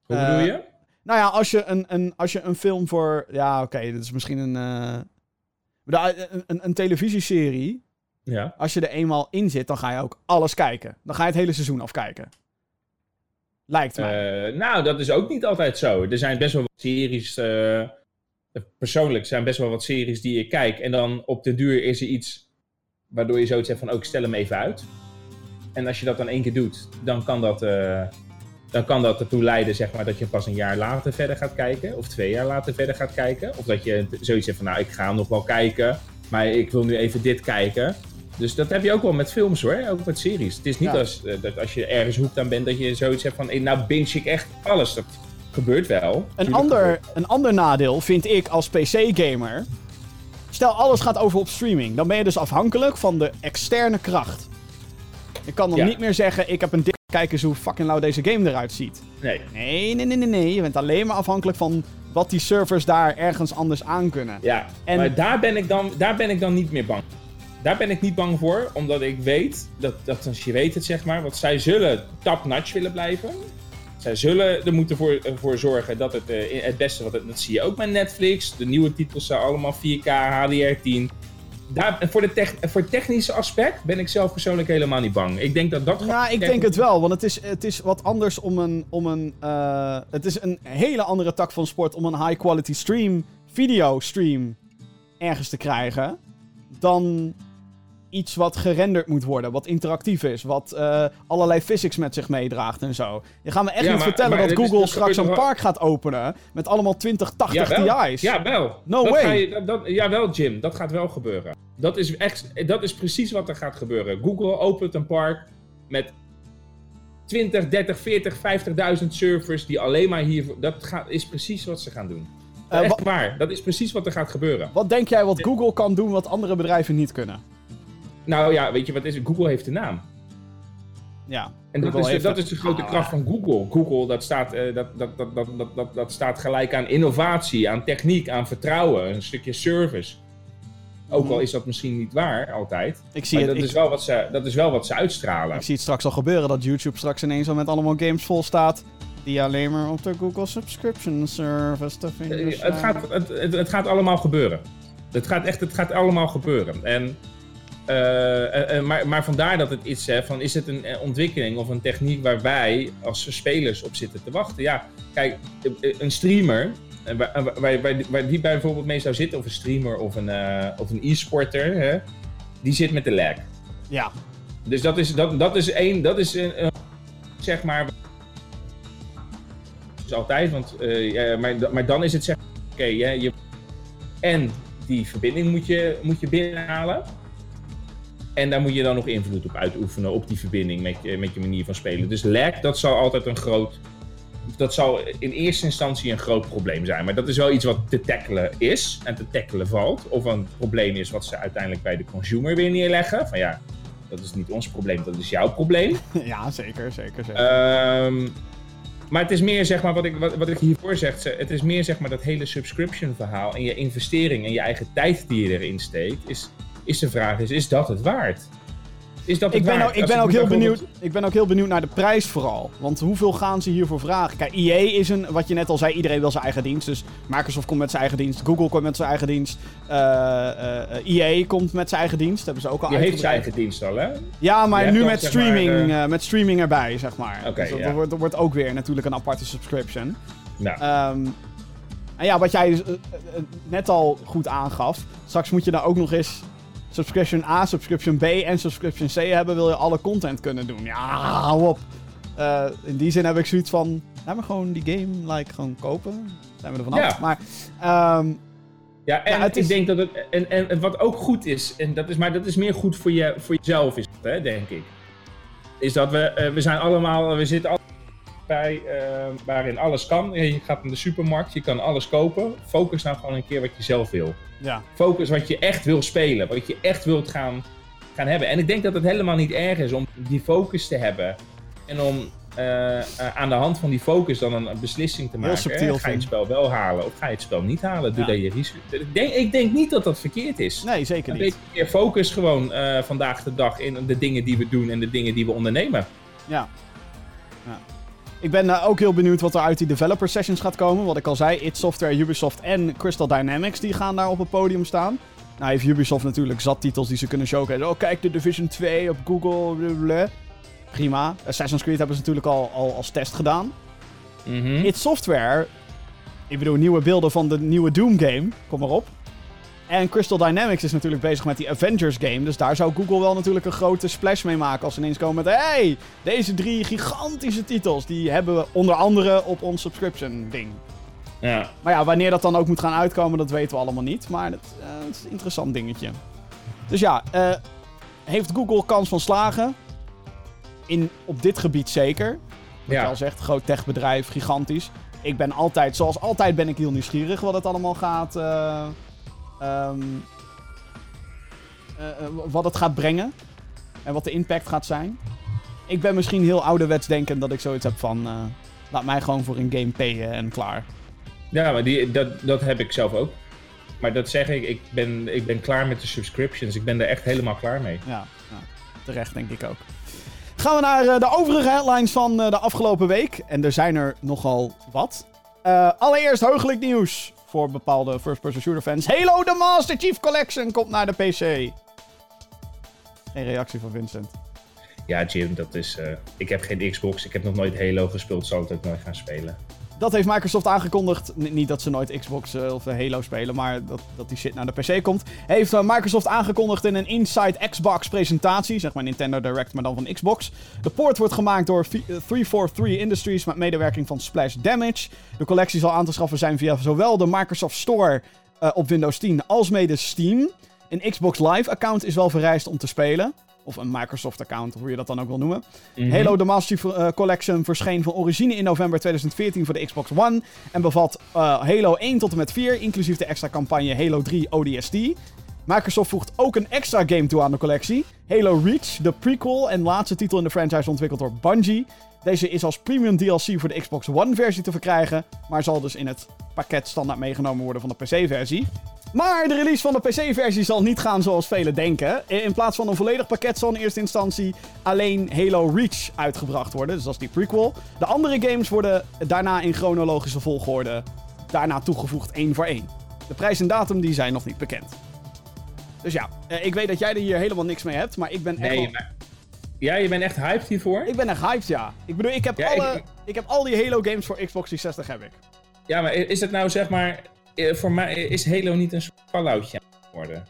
Hoe Eh, bedoel je? Nou ja, als je een, een, als je een film voor. Ja, oké, dit is misschien een, eh, een, een. Een televisieserie. Ja. Als je er eenmaal in zit, dan ga je ook alles kijken. Dan ga je het hele seizoen afkijken. Lijkt mij. Nou, dat is ook niet altijd zo. Er zijn best wel wat series. persoonlijk zijn best wel wat series die ik kijk. En dan op de duur is er iets waardoor je zoiets hebt van: ook ik stel hem even uit. En als je dat dan één keer doet, dan kan dat, eh, dan kan dat ertoe leiden zeg maar, dat je pas een jaar later verder gaat kijken. Of twee jaar later verder gaat kijken. Of dat je zoiets hebt van: nou, ik ga hem nog wel kijken. Maar ik wil nu even dit kijken. Dus dat heb je ook wel met films hoor, ook met series. Het is niet Ja. als, eh, dat als je ergens hoekt aan bent dat je zoiets hebt van, nou binge ik echt alles. Dat gebeurt wel. Een ander, een ander nadeel vind ik als PC-gamer. Stel, alles gaat over op streaming. Dan ben je dus afhankelijk van de externe kracht. Je kan dan Ja. niet meer zeggen: Ik heb een dik. Kijk eens hoe fucking lauw deze game eruit ziet. Nee, Nee, nee, nee, nee, nee. Je bent alleen maar afhankelijk van wat die servers daar ergens anders aan kunnen. ja. En- Maar daar ben, ik dan, daar ben ik dan niet meer bang. Daar ben ik niet bang voor, omdat ik weet, dat, dat als je weet het zeg maar, want zij zullen top-notch willen blijven. Zij zullen er moeten voor, voor zorgen dat het eh, het beste, wat het, dat zie je ook met Netflix. De nieuwe titels zijn allemaal 4K, HDR10. Daar, voor, de tech, voor het technische aspect ben ik zelf persoonlijk helemaal niet bang. Ik denk dat dat Nou, ik denk het wel, want het is, het is wat anders om een. Om een eh, het is een hele andere tak van sport om een high-quality stream, video stream, ergens te krijgen. Dan iets wat gerenderd moet worden, wat interactief is, wat eh, allerlei physics met zich meedraagt en zo. Je gaat me echt Ja, niet maar- vertellen maar dat is- Google dat straks een wel- park gaat openen met allemaal 2080 wel. Ti's. Ja, wel. No dat way. Ga je, dat, dat, jawel, Jim, dat gaat wel gebeuren. Dat is, echt, dat is precies wat er gaat gebeuren. Google opent een park met 20, 30, 40, 50.000 servers die alleen maar hier... Dat gaat, is precies wat ze gaan doen. Eh, echt wa- waar. Dat is precies wat er gaat gebeuren. Wat denk jij wat Google kan doen wat andere bedrijven niet kunnen? Nou ja, weet je wat is het? Google heeft de naam. Ja. En dat is, de, dat is de grote Ah. kracht van Google. Google, dat staat, eh, dat, dat, dat, dat, dat, dat, staat gelijk aan innovatie, aan techniek, aan vertrouwen, een stukje service. Ook al Mhm. is dat misschien niet waar, altijd. Ik zie Maar het. dat, ik- is wel wat ze, dat is wel wat ze uitstralen. Ik zie het straks al gebeuren dat YouTube straks ineens al met allemaal games vol staat. Die alleen maar op de Google Subscription Service te vinden Eh, het, gaat, het, het, het gaat allemaal gebeuren. Het gaat echt, het gaat allemaal gebeuren. En, eh, eh, eh, maar, maar vandaar dat het iets, hè, van is het een ontwikkeling of een techniek waar wij als spelers op zitten te wachten? Ja, kijk, een streamer, waar, waar, die- bijvoorbeeld mee zou zitten, of een streamer of een, of een e-sporter, die zit met de lag. Ja. Dus dat is, dat, dat is één, dat is een, een- zeg maar. is altijd, want, ja, maar, maar dan is het zeg oké, je en die verbinding moet je, moet je binnenhalen. En daar moet je dan nog invloed op uitoefenen, op die verbinding met je, met je manier van spelen. Dus lag, dat zal altijd een groot. Dat zal in eerste instantie een groot probleem zijn. Maar dat is wel iets wat te tackelen is en te tackelen valt. Of een probleem is wat ze uiteindelijk bij de consumer weer neerleggen. Van ja, dat is niet ons probleem, dat is jouw probleem. ja, zeker, zeker, zeker. Ehm, maar het is meer zeg maar wat ik, wat, wat ik hiervoor zeg. ze- Het is meer zeg maar dat hele subscription verhaal en je investering en je eigen tijd die je erin steekt. Is, is de vraag: is, is dat het waard? Is dat ik ben, waard? ook, ik ben ook heel bijvoorbeeld- benieuwd. Ik ben ook heel benieuwd naar de prijs vooral. Want hoeveel gaan ze hiervoor vragen? Kijk, EA is een, wat je net al zei, iedereen wil zijn eigen dienst. Dus Microsoft komt met zijn eigen dienst, Google komt met zijn eigen dienst, EA komt met zijn eigen dienst. Hebben ze ook al Die heeft zijn eigen dienst al, hè? Ja, maar Je nu met maar, streaming, met streaming erbij, zeg maar. Oké, dus dat, ja. dat wordt, dat wordt ook weer natuurlijk een aparte subscription. Nou, Ehm, en ja, wat jij dus, net al goed aangaf. Straks moet je daar ook nog eens subscription A, subscription B en subscription C hebben. Wil je alle content kunnen doen. Ja, hou op. Eh, in die zin heb ik zoiets van. Laat me gewoon die game like, gewoon kopen. Zijn we er vanaf. Ja. Maar ehm, ja, en ja, het ik is- denk dat het. En, en, en wat ook goed is, en dat is, maar dat is meer goed voor, je, voor jezelf, is het, hè, denk ik. Is dat we, eh, we zijn allemaal, we zitten allemaal bij eh, waarin alles kan. Je gaat naar de supermarkt, je kan alles kopen. Focus nou gewoon een keer wat je zelf wil. ja. Focus wat je echt wil spelen, wat je echt wilt gaan, gaan hebben. En ik denk dat het helemaal niet erg is om die focus te hebben. En om eh, aan de hand van die focus dan een, een beslissing te maken. subtiel. Ga je het spel wel halen of ga je het spel niet halen? Doe Ja. daar je research. Ik denk, ik denk niet dat dat verkeerd is. Nee, zeker Een niet. beetje meer focus gewoon eh, vandaag de dag in de dingen die we doen en de dingen die we ondernemen. Ja. Ik ben eh, ook heel benieuwd wat er uit die developer sessions gaat komen. Wat ik al zei, id Software, Ubisoft en Crystal Dynamics die gaan daar op het podium staan. Nou heeft Ubisoft natuurlijk zat titels die ze kunnen showcase. Oh kijk, de Division 2 op Google. blablabla. Prima. Assassin's Creed hebben ze natuurlijk al, al als test gedaan. Mhm. id Software, ik bedoel nieuwe beelden van de nieuwe Doom game. Kom maar op. En Crystal Dynamics is natuurlijk bezig met die Avengers game. Dus daar zou Google wel natuurlijk een grote splash mee maken. Als ze ineens komen met... Hey, deze drie gigantische titels. Die hebben we onder andere op ons subscription ding. Ja. Maar ja, wanneer dat dan ook moet gaan uitkomen, dat weten we allemaal niet. Maar dat, eh, dat is een interessant dingetje. Dus ja, eh, heeft Google kans van slagen? In, op dit gebied zeker. Wat je Ja. al zegt, groot techbedrijf, gigantisch. Ik ben altijd, zoals altijd ben ik heel nieuwsgierig wat het allemaal gaat... eh, ehm, eh, eh, wat het gaat brengen. En wat de impact gaat zijn. Ik ben misschien heel ouderwets denkend dat ik zoiets heb van... eh, laat mij gewoon voor een game payen en klaar. Ja, maar die, dat, dat heb ik zelf ook. Maar dat zeg ik, ik ben, ik ben klaar met de subscriptions. Ik ben er echt helemaal klaar mee. Ja, ja, terecht denk ik ook. Gaan we naar de overige headlines van de afgelopen week. En er zijn er nogal wat. Allereerst heugelijk nieuws voor bepaalde first-person shooter fans. Halo The Master Chief Collection komt naar de PC. Geen reactie van Vincent. Ja, Jim, dat is. eh, ik heb geen Xbox. Ik heb nog nooit Halo gespeeld. Zal het ook nooit gaan spelen. Dat heeft Microsoft aangekondigd. Niet dat ze nooit Xbox eh, of eh, Halo spelen, maar dat, dat die shit naar de PC komt. Heeft eh, Microsoft aangekondigd in een Inside Xbox presentatie. Zeg maar Nintendo Direct, maar dan van Xbox. De port wordt gemaakt door V- eh, 343 Industries met medewerking van Splash Damage. De collectie zal aan te schaffen zijn via zowel de Microsoft Store op Windows 10 als mede Steam. Een Xbox Live account is wel vereist om te spelen. Of een Microsoft account, hoe je dat dan ook wil noemen. Mhm. Halo The Master Chief eh, Collection verscheen van origine in november 2014 voor de Xbox One. En bevat eh, Halo 1 tot en met 4, inclusief de extra campagne Halo 3 ODST. Microsoft voegt ook een extra game toe aan de collectie. Halo Reach, de prequel en laatste titel in de franchise ontwikkeld door Bungie. Deze is als premium DLC voor de Xbox One versie te verkrijgen, maar zal dus in het pakket standaard meegenomen worden van de PC-versie. Maar de release van de PC-versie zal niet gaan zoals velen denken. In plaats van een volledig pakket zal in eerste instantie alleen Halo Reach uitgebracht worden. Dus dat is die prequel. De andere games worden daarna in chronologische volgorde daarna toegevoegd één voor één. De prijs en datum die zijn nog niet bekend. Dus ja, eh, ik weet dat jij er hier helemaal niks mee hebt, maar ik ben echt Nee, maar. Ja, je bent echt hyped hiervoor? Ik ben echt hyped, ja. Ik bedoel, ik heb, Ja, alle, ik- ik, heb al die Halo games voor Xbox 360 heb ik. Ja, maar is het nou zeg maar. Eh, Voor mij is Halo niet een soort Falloutje geworden.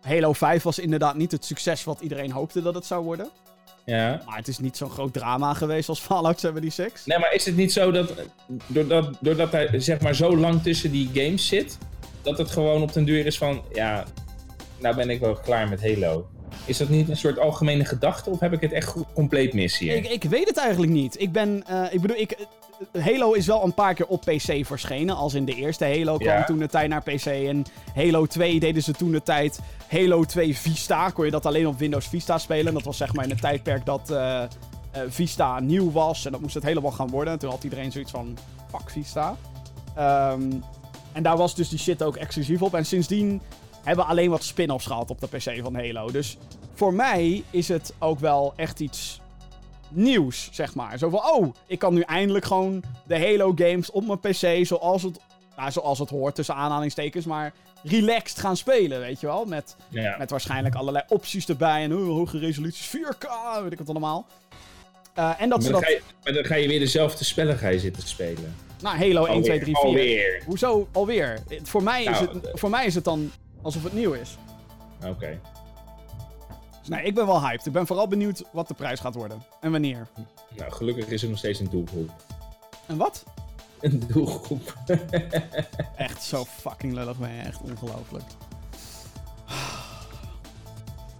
Halo 5 was inderdaad niet het succes wat iedereen hoopte dat het zou worden. Ja. Maar het is niet zo'n groot drama geweest als Fallout 76. Nee, maar is het niet zo dat. Doordat, doordat hij zeg maar zo lang tussen die games zit. Dat het gewoon op den duur is van. Ja, nou ben ik wel klaar met Halo. Is dat niet een soort algemene gedachte of heb ik het echt goed, compleet mis hier? Ik, ik weet het eigenlijk niet. Ik ben, eh, ik bedoel, ik, eh, Halo is wel een paar keer op PC verschenen. Als in de eerste Halo kwam Ja. toen de tijd naar PC. En Halo 2 deden ze toen de tijd. Halo 2 Vista. Kon je dat alleen op Windows Vista spelen. Dat was zeg maar in het tijdperk dat eh, Vista nieuw was. En dat moest het helemaal gaan worden. Toen had iedereen zoiets van, fuck Vista. Ehm, en daar was dus die shit ook exclusief op. En sindsdien hebben alleen wat spin-offs gehad op de PC van Halo. Dus voor mij is het ook wel echt iets nieuws, zeg maar. Zo van, oh, ik kan nu eindelijk gewoon de Halo games op mijn PC zoals het, nou, zoals het hoort, tussen aanhalingstekens, maar relaxed gaan spelen, weet je wel. Met, met waarschijnlijk allerlei opties erbij en oh, hoge resoluties, 4K, weet ik het allemaal. Eh, en dat maar, dan dat, ga je, maar dan ga je weer dezelfde spellen ga je zitten spelen. nou, Halo 1, 2, 3, 4. Alweer. Hoezo alweer? Voor mij, is Nou, het, voor mij is het dan alsof het nieuw is. Oké. Dus nee, ik ben wel hyped. Ik ben vooral benieuwd wat de prijs gaat worden. En wanneer. Nou, gelukkig is er nog steeds een doelgroep. En wat? Een doelgroep. Echt zo fucking lullig ben je. Echt ongelooflijk.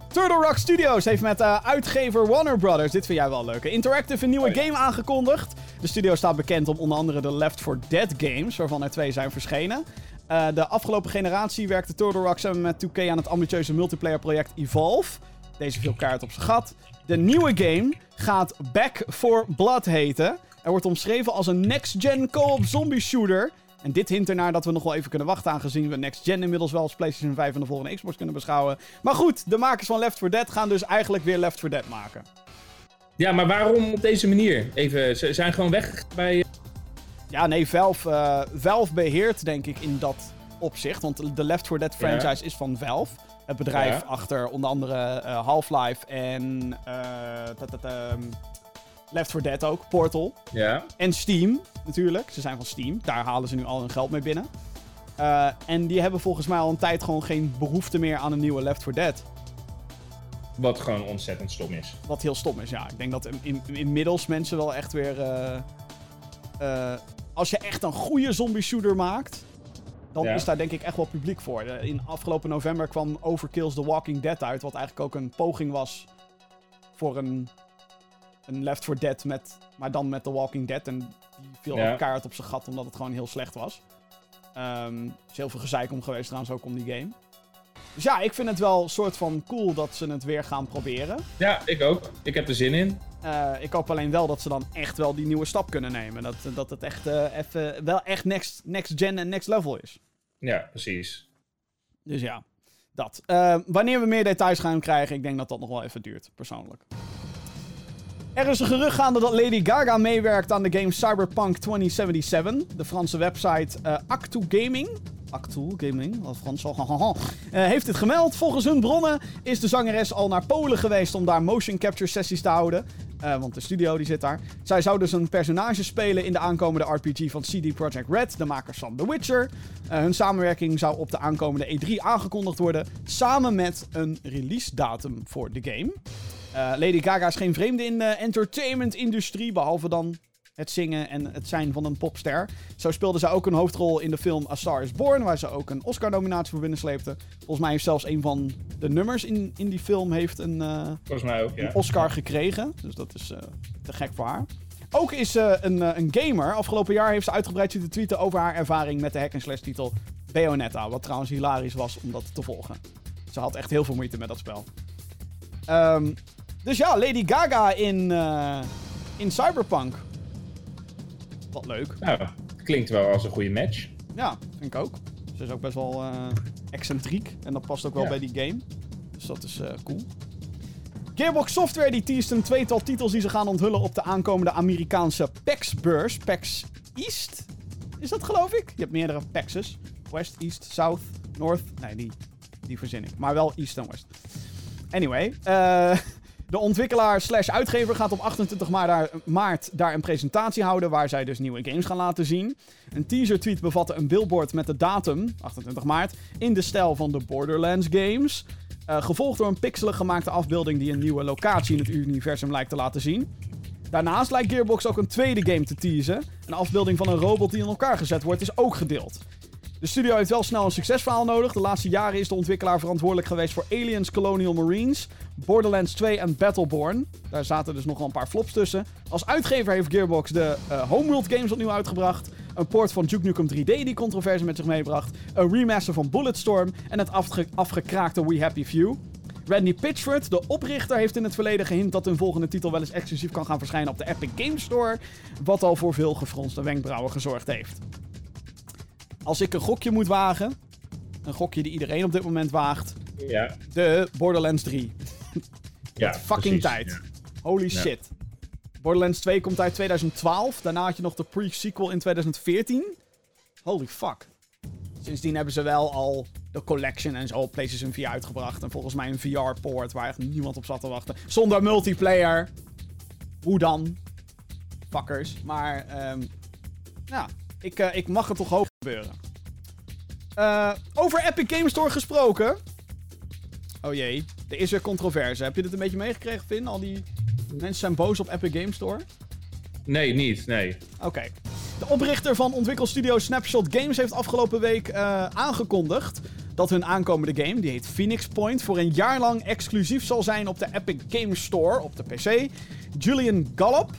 Turtle Rock Studios heeft met eh, uitgever Warner Brothers, dit vind jij wel leuk, hè? Interactive een nieuwe Oh ja. game aangekondigd. De studio staat bekend om onder andere de Left 4 Dead games, waarvan er twee zijn verschenen. Eh, de afgelopen generatie werkte Turtle samen met 2K aan het ambitieuze multiplayer project Evolve. Deze viel kaart op zijn gat. De nieuwe game gaat Back 4 Blood heten. Er wordt omschreven als een next-gen co-op zombie shooter. En dit hint ernaar dat we nog wel even kunnen wachten, aangezien we next-gen inmiddels wel als PlayStation 5 en de volgende Xbox kunnen beschouwen. Maar goed, de makers van Left 4 Dead gaan dus eigenlijk weer Left 4 Dead maken. Ja, maar waarom op deze manier? Even, ze zijn gewoon weg bij... Ja, nee, Valve, eh, Valve beheert denk ik in dat opzicht. Want de Left 4 Dead franchise is van Valve. Het bedrijf achter onder andere eh, Half-Life en eh, ta- ta- ehm, Left 4 Dead ook, Portal. Ja. En Steam, natuurlijk. Ze zijn van Steam. Daar halen ze nu al hun geld mee binnen. Eh, en die hebben volgens mij al een tijd gewoon geen behoefte meer aan een nieuwe Left 4 Dead. Wat gewoon ontzettend stom is. Wat heel stom is, ja. Ik denk dat in, in- inmiddels mensen wel echt weer... eh, eh, als je echt een goede zombie shooter maakt... dan Ja. is daar denk ik echt wel publiek voor. Eh, In afgelopen november kwam Overkill's The Walking Dead uit, wat eigenlijk ook een poging was voor een, een Left 4 Dead, met, maar dan met The Walking Dead. En die viel Ja. ook keihard op zijn gat, omdat het gewoon heel slecht was. Ehm, er is heel veel gezeik om geweest trouwens ook om die game. Dus ja, ik vind het wel een soort van cool dat ze het weer gaan proberen. Ja, ik ook. Ik heb er zin in. Eh, ik hoop alleen wel dat ze dan echt wel die nieuwe stap kunnen nemen. Dat, dat het echt, eh, even, wel echt next, next gen en next level is. Ja, precies. Dus ja, dat. Eh, wanneer we meer details gaan krijgen, ik denk dat dat nog wel even duurt, persoonlijk. Er is een gerucht gaande dat Lady Gaga meewerkt aan de game Cyberpunk 2077. De Franse website Actu Gaming. Actu Gaming, wat Frans eh, heeft dit gemeld. Volgens hun bronnen is de zangeres al naar Polen geweest om daar motion capture sessies te houden. Eh, want de studio die zit daar. Zij zou dus een personage spelen in de aankomende RPG van CD Projekt Red, de makers van The Witcher. Eh, hun samenwerking zou op de aankomende E3 aangekondigd worden, samen met een release datum voor de game. Lady Gaga is geen vreemde in de entertainment-industrie, behalve dan het zingen en het zijn van een popster. Zo speelde zij ook een hoofdrol in de film A Star is Born, waar ze ook een Oscar-nominatie voor binnensleepte. Volgens mij heeft zelfs een van de nummers in, in die film heeft een, eh, Volgens mij ook, ja. een Oscar gekregen. Dus dat is eh, te gek voor haar. Ook is ze een, eh, een gamer. Afgelopen jaar heeft ze uitgebreid zitten tweeten over haar ervaring met de hack-and-slash titel Bayonetta. Wat trouwens hilarisch was om dat te volgen. Ze had echt heel veel moeite met dat spel. Ehm, dus ja, Lady Gaga in, in Cyberpunk. Wat leuk. Nou, klinkt wel als een goede match. Ja, vind ik ook. Ze is ook best wel eh, excentriek. En dat past ook wel Ja. bij die game. Dus dat is eh, cool. Gearbox Software die teast een tweetal titels die ze gaan onthullen op de aankomende Amerikaanse PAX-beurs. PAX East? Is dat geloof ik? Je hebt meerdere PAX's. West, East, South, North. Nee, die, die verzin ik. Maar wel East en West. Anyway, eh, de ontwikkelaar slash uitgever gaat op 28 maart daar, een presentatie houden waar zij dus nieuwe games gaan laten zien. Een teaser tweet bevatte een billboard met de datum, 28 maart, in de stijl van de Borderlands games. Eh, gevolgd door een pixelig gemaakte afbeelding die een nieuwe locatie in het universum lijkt te laten zien. Daarnaast lijkt Gearbox ook een tweede game te teasen. Een afbeelding van een robot die in elkaar gezet wordt is ook gedeeld. De studio heeft wel snel een succesverhaal nodig. De laatste jaren is de ontwikkelaar verantwoordelijk geweest voor Aliens Colonial Marines, Borderlands 2 en Battleborn. Daar zaten dus nog wel een paar flops tussen. Als uitgever heeft Gearbox de eh, Homeworld games opnieuw uitgebracht. Een port van Duke Nukem 3D die controverse met zich meebracht. Een remaster van Bulletstorm en het afge- afgekraakte We Happy Few. Randy Pitchford, de oprichter, heeft in het verleden gehint dat hun volgende titel wel eens exclusief kan gaan verschijnen op de Epic Games Store. Wat al voor veel gefronste wenkbrauwen gezorgd heeft. Als ik een gokje moet wagen, een gokje die iedereen op dit moment waagt, Ja, de Borderlands 3. ja Fucking precies. tijd. Ja. Holy Ja. shit. Borderlands 2 komt uit 2012. Daarna had je nog de pre-sequel in 2014. Holy fuck. Sindsdien hebben ze wel al de collection en zo op PlayStation 4 uitgebracht. En volgens mij een VR-poort waar echt niemand op zat te wachten. Zonder multiplayer. Hoe dan? Fuckers. Maar, ehm ja, ik, eh, ik mag het toch hoog gebeuren. Eh, over Epic Games Store gesproken. Oh jee, er is weer controverse. Heb je dit een beetje meegekregen, Finn? Al die mensen zijn boos op Epic Games Store. Nee, niet. Nee. Oké. De oprichter van ontwikkelstudio Snapshot Games heeft afgelopen week eh, aangekondigd dat hun aankomende game, die heet Phoenix Point, voor een jaar lang exclusief zal zijn op de Epic Games Store op de PC. Julian Gallop,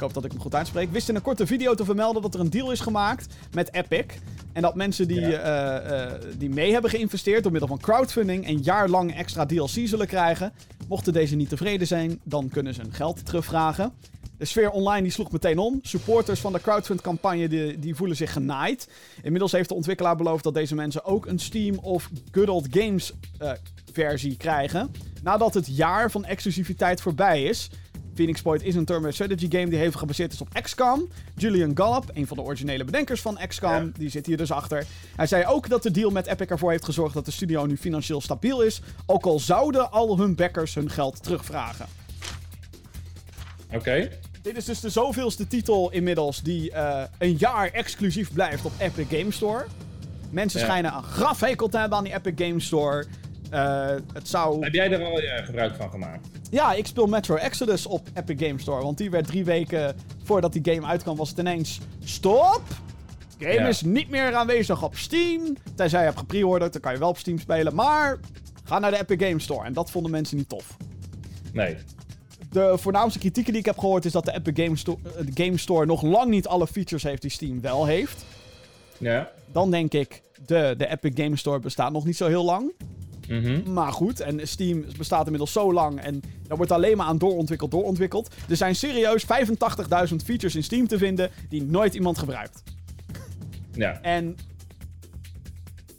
ik hoop dat ik hem goed uitspreek, wist in een korte video te vermelden dat er een deal is gemaakt met Epic. En dat mensen die, Ja. eh, eh, die mee hebben geïnvesteerd door middel van crowdfunding een jaar lang extra DLC zullen krijgen. Mochten deze niet tevreden zijn, dan kunnen ze hun geld terugvragen. De sfeer online die sloeg meteen om. Supporters van de crowdfund-campagne die, die voelen zich genaaid. Inmiddels heeft de ontwikkelaar beloofd dat deze mensen ook een Steam of Good Old Games eh, versie krijgen. Nadat het jaar van exclusiviteit voorbij is. Phoenix Point is een turn strategy game die hevig gebaseerd is op XCOM. Julian Gallop, een van de originele bedenkers van XCOM, Ja. die zit hier dus achter. Hij zei ook dat de deal met Epic ervoor heeft gezorgd dat de studio nu financieel stabiel is. Ook al zouden al hun backers hun geld terugvragen. Oké. Dit is dus de zoveelste titel inmiddels die eh, een jaar exclusief blijft op Epic Games Store. Mensen Ja. schijnen een grafhekel te hebben aan die Epic Games Store. Eh, het zou... Heb jij er al eh, gebruik van gemaakt? Ja, ik speel Metro Exodus op Epic Games Store. Want die werd drie weken voordat die game uitkwam, was het ineens... Stop! Game Ja. is niet meer aanwezig op Steam. Tenzij je hebt gepreorderd, dan kan je wel op Steam spelen. Maar ga naar de Epic Game Store. En dat vonden mensen niet tof. Nee. De voornaamste kritieken die ik heb gehoord is dat de Epic Game, Sto- eh, de Game Store nog lang niet alle features heeft die Steam wel heeft. Ja. Dan denk ik, de, de Epic Game Store bestaat nog niet zo heel lang. Mhm. Maar goed, en Steam bestaat inmiddels zo lang en daar wordt alleen maar aan doorontwikkeld, doorontwikkeld. Er zijn serieus 85.000 features in Steam te vinden die nooit iemand gebruikt. Ja. En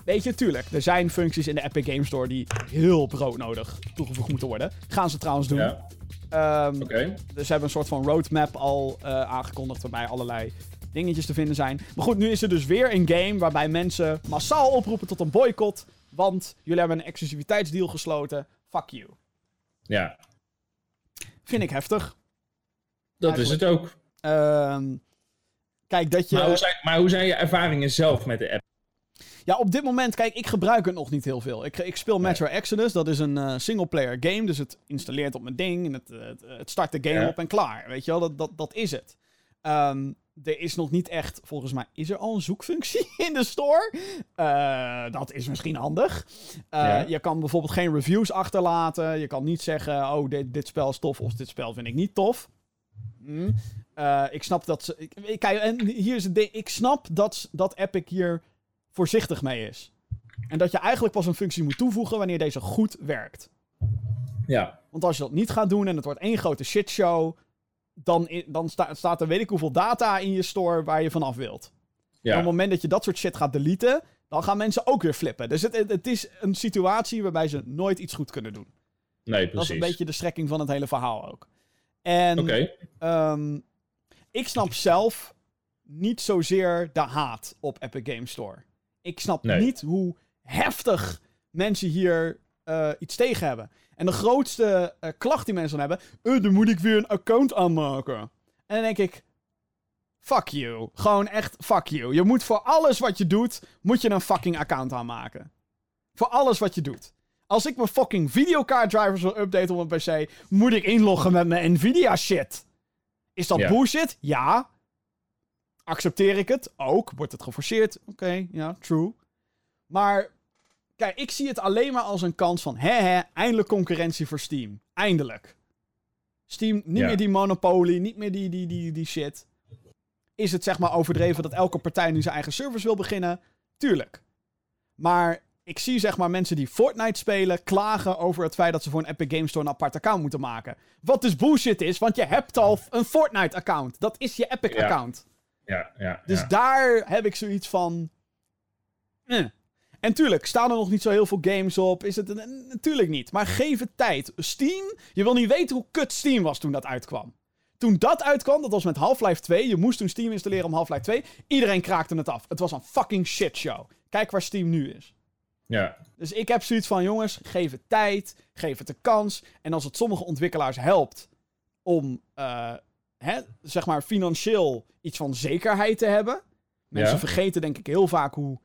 weet je, tuurlijk, er zijn functies in de Epic Game Store die heel broodnodig toegevoegd moeten worden. Gaan ze trouwens doen. Ja. Ehm, Oké. dus ze hebben een soort van roadmap al eh, aangekondigd waarbij allerlei dingetjes te vinden zijn. Maar goed, nu is er dus weer een game waarbij mensen massaal oproepen tot een boycott. Want jullie hebben een exclusiviteitsdeal gesloten. Fuck you. Ja. Vind ik heftig. Dat is het ook. Ehm, kijk, dat je... Maar hoe, zijn, maar hoe zijn je ervaringen zelf met de app? Ja, op dit moment, kijk, ik gebruik het nog niet heel veel. Ik, ik speel Metro Exodus, dat is een eh singleplayer game. Dus het installeert op mijn ding en het, het, het start de game Ja. op en klaar. Weet je wel, dat, dat, dat is het. Ehm, er is nog niet echt, volgens mij, is er al een zoekfunctie in de store? Eh, dat is misschien handig. Eh, Ja. Je kan bijvoorbeeld geen reviews achterlaten. Je kan niet zeggen, oh, dit, dit spel is tof of dit spel vind ik niet tof. Hm. Eh, ik snap dat ze. Ik, ik- kijk, en hier is het ding. Ik snap dat, dat Epic hier voorzichtig mee is. En dat je eigenlijk pas een functie moet toevoegen wanneer deze goed werkt. Ja. Want als je dat niet gaat doen en het wordt één grote shitshow, dan, dan sta- staat er weet ik hoeveel data in je store waar je vanaf wilt. En op Ja. het moment dat je dat soort shit gaat deleten, dan gaan mensen ook weer flippen. Dus het, het, is een situatie waarbij ze nooit iets goed kunnen doen. Nee, Dat is precies. een beetje de strekking van het hele verhaal ook. En. Ehm, ik snap zelf niet zozeer de haat op Epic Game Store. Ik snap Nee. niet hoe heftig mensen hier eh, iets tegen hebben. En de grootste eh, klacht die mensen dan hebben... eh, dan moet ik weer een account aanmaken. En dan denk ik... Fuck you. Gewoon echt fuck you. Je moet voor alles wat je doet... moet je een fucking account aanmaken. Voor alles wat je doet. Als ik mijn fucking videokaart drivers wil updaten op mijn PC... moet ik inloggen met mijn Nvidia shit. Is dat Ja. bullshit? Ja. Accepteer ik het? Ook. Wordt het geforceerd? Oké, ja, true. Maar, kijk, ik zie het alleen maar als een kans van... Hè, hè, eindelijk concurrentie voor Steam. Eindelijk. Steam, niet Ja. meer die monopolie, niet meer die, die, die, die shit. Is het zeg maar overdreven dat elke partij nu zijn eigen service wil beginnen? Tuurlijk. Maar ik zie zeg maar mensen die Fortnite spelen klagen over het feit dat ze voor een Epic Games Store een apart account moeten maken. Wat dus bullshit is, want je hebt al een Fortnite account. Dat is je Epic Ja. account. Ja, ja. Dus daar heb ik zoiets van. eh. En tuurlijk, staan er nog niet zo heel veel games op? Is het een, natuurlijk niet. Maar geef het tijd. Steam, je wil niet weten hoe kut Steam was toen dat uitkwam. Toen dat uitkwam, dat was met Half-Life 2. Je moest toen Steam installeren om Half-Life 2. Iedereen kraakte het af. Het was een fucking shitshow. Kijk waar Steam nu is. Ja. Dus ik heb zoiets van, jongens, geef het tijd, geef het de kans. En als het sommige ontwikkelaars helpt om, eh, hè, zeg maar, financieel iets van zekerheid te hebben. Mensen Ja. vergeten denk ik heel vaak hoe,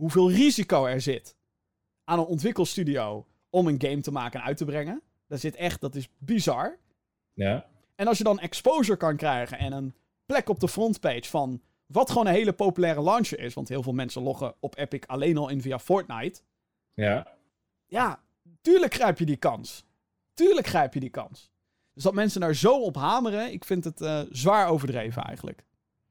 hoeveel risico er zit aan een ontwikkelstudio om een game te maken en uit te brengen. Dat zit echt, dat is bizar. Ja. En als je dan exposure kan krijgen en een plek op de frontpage van wat gewoon een hele populaire launcher is, want heel veel mensen loggen op Epic alleen al in via Fortnite. Ja. Ja, tuurlijk grijp je die kans. Tuurlijk grijp je die kans. Dus dat mensen daar zo op hameren, ik vind het eh, zwaar overdreven eigenlijk.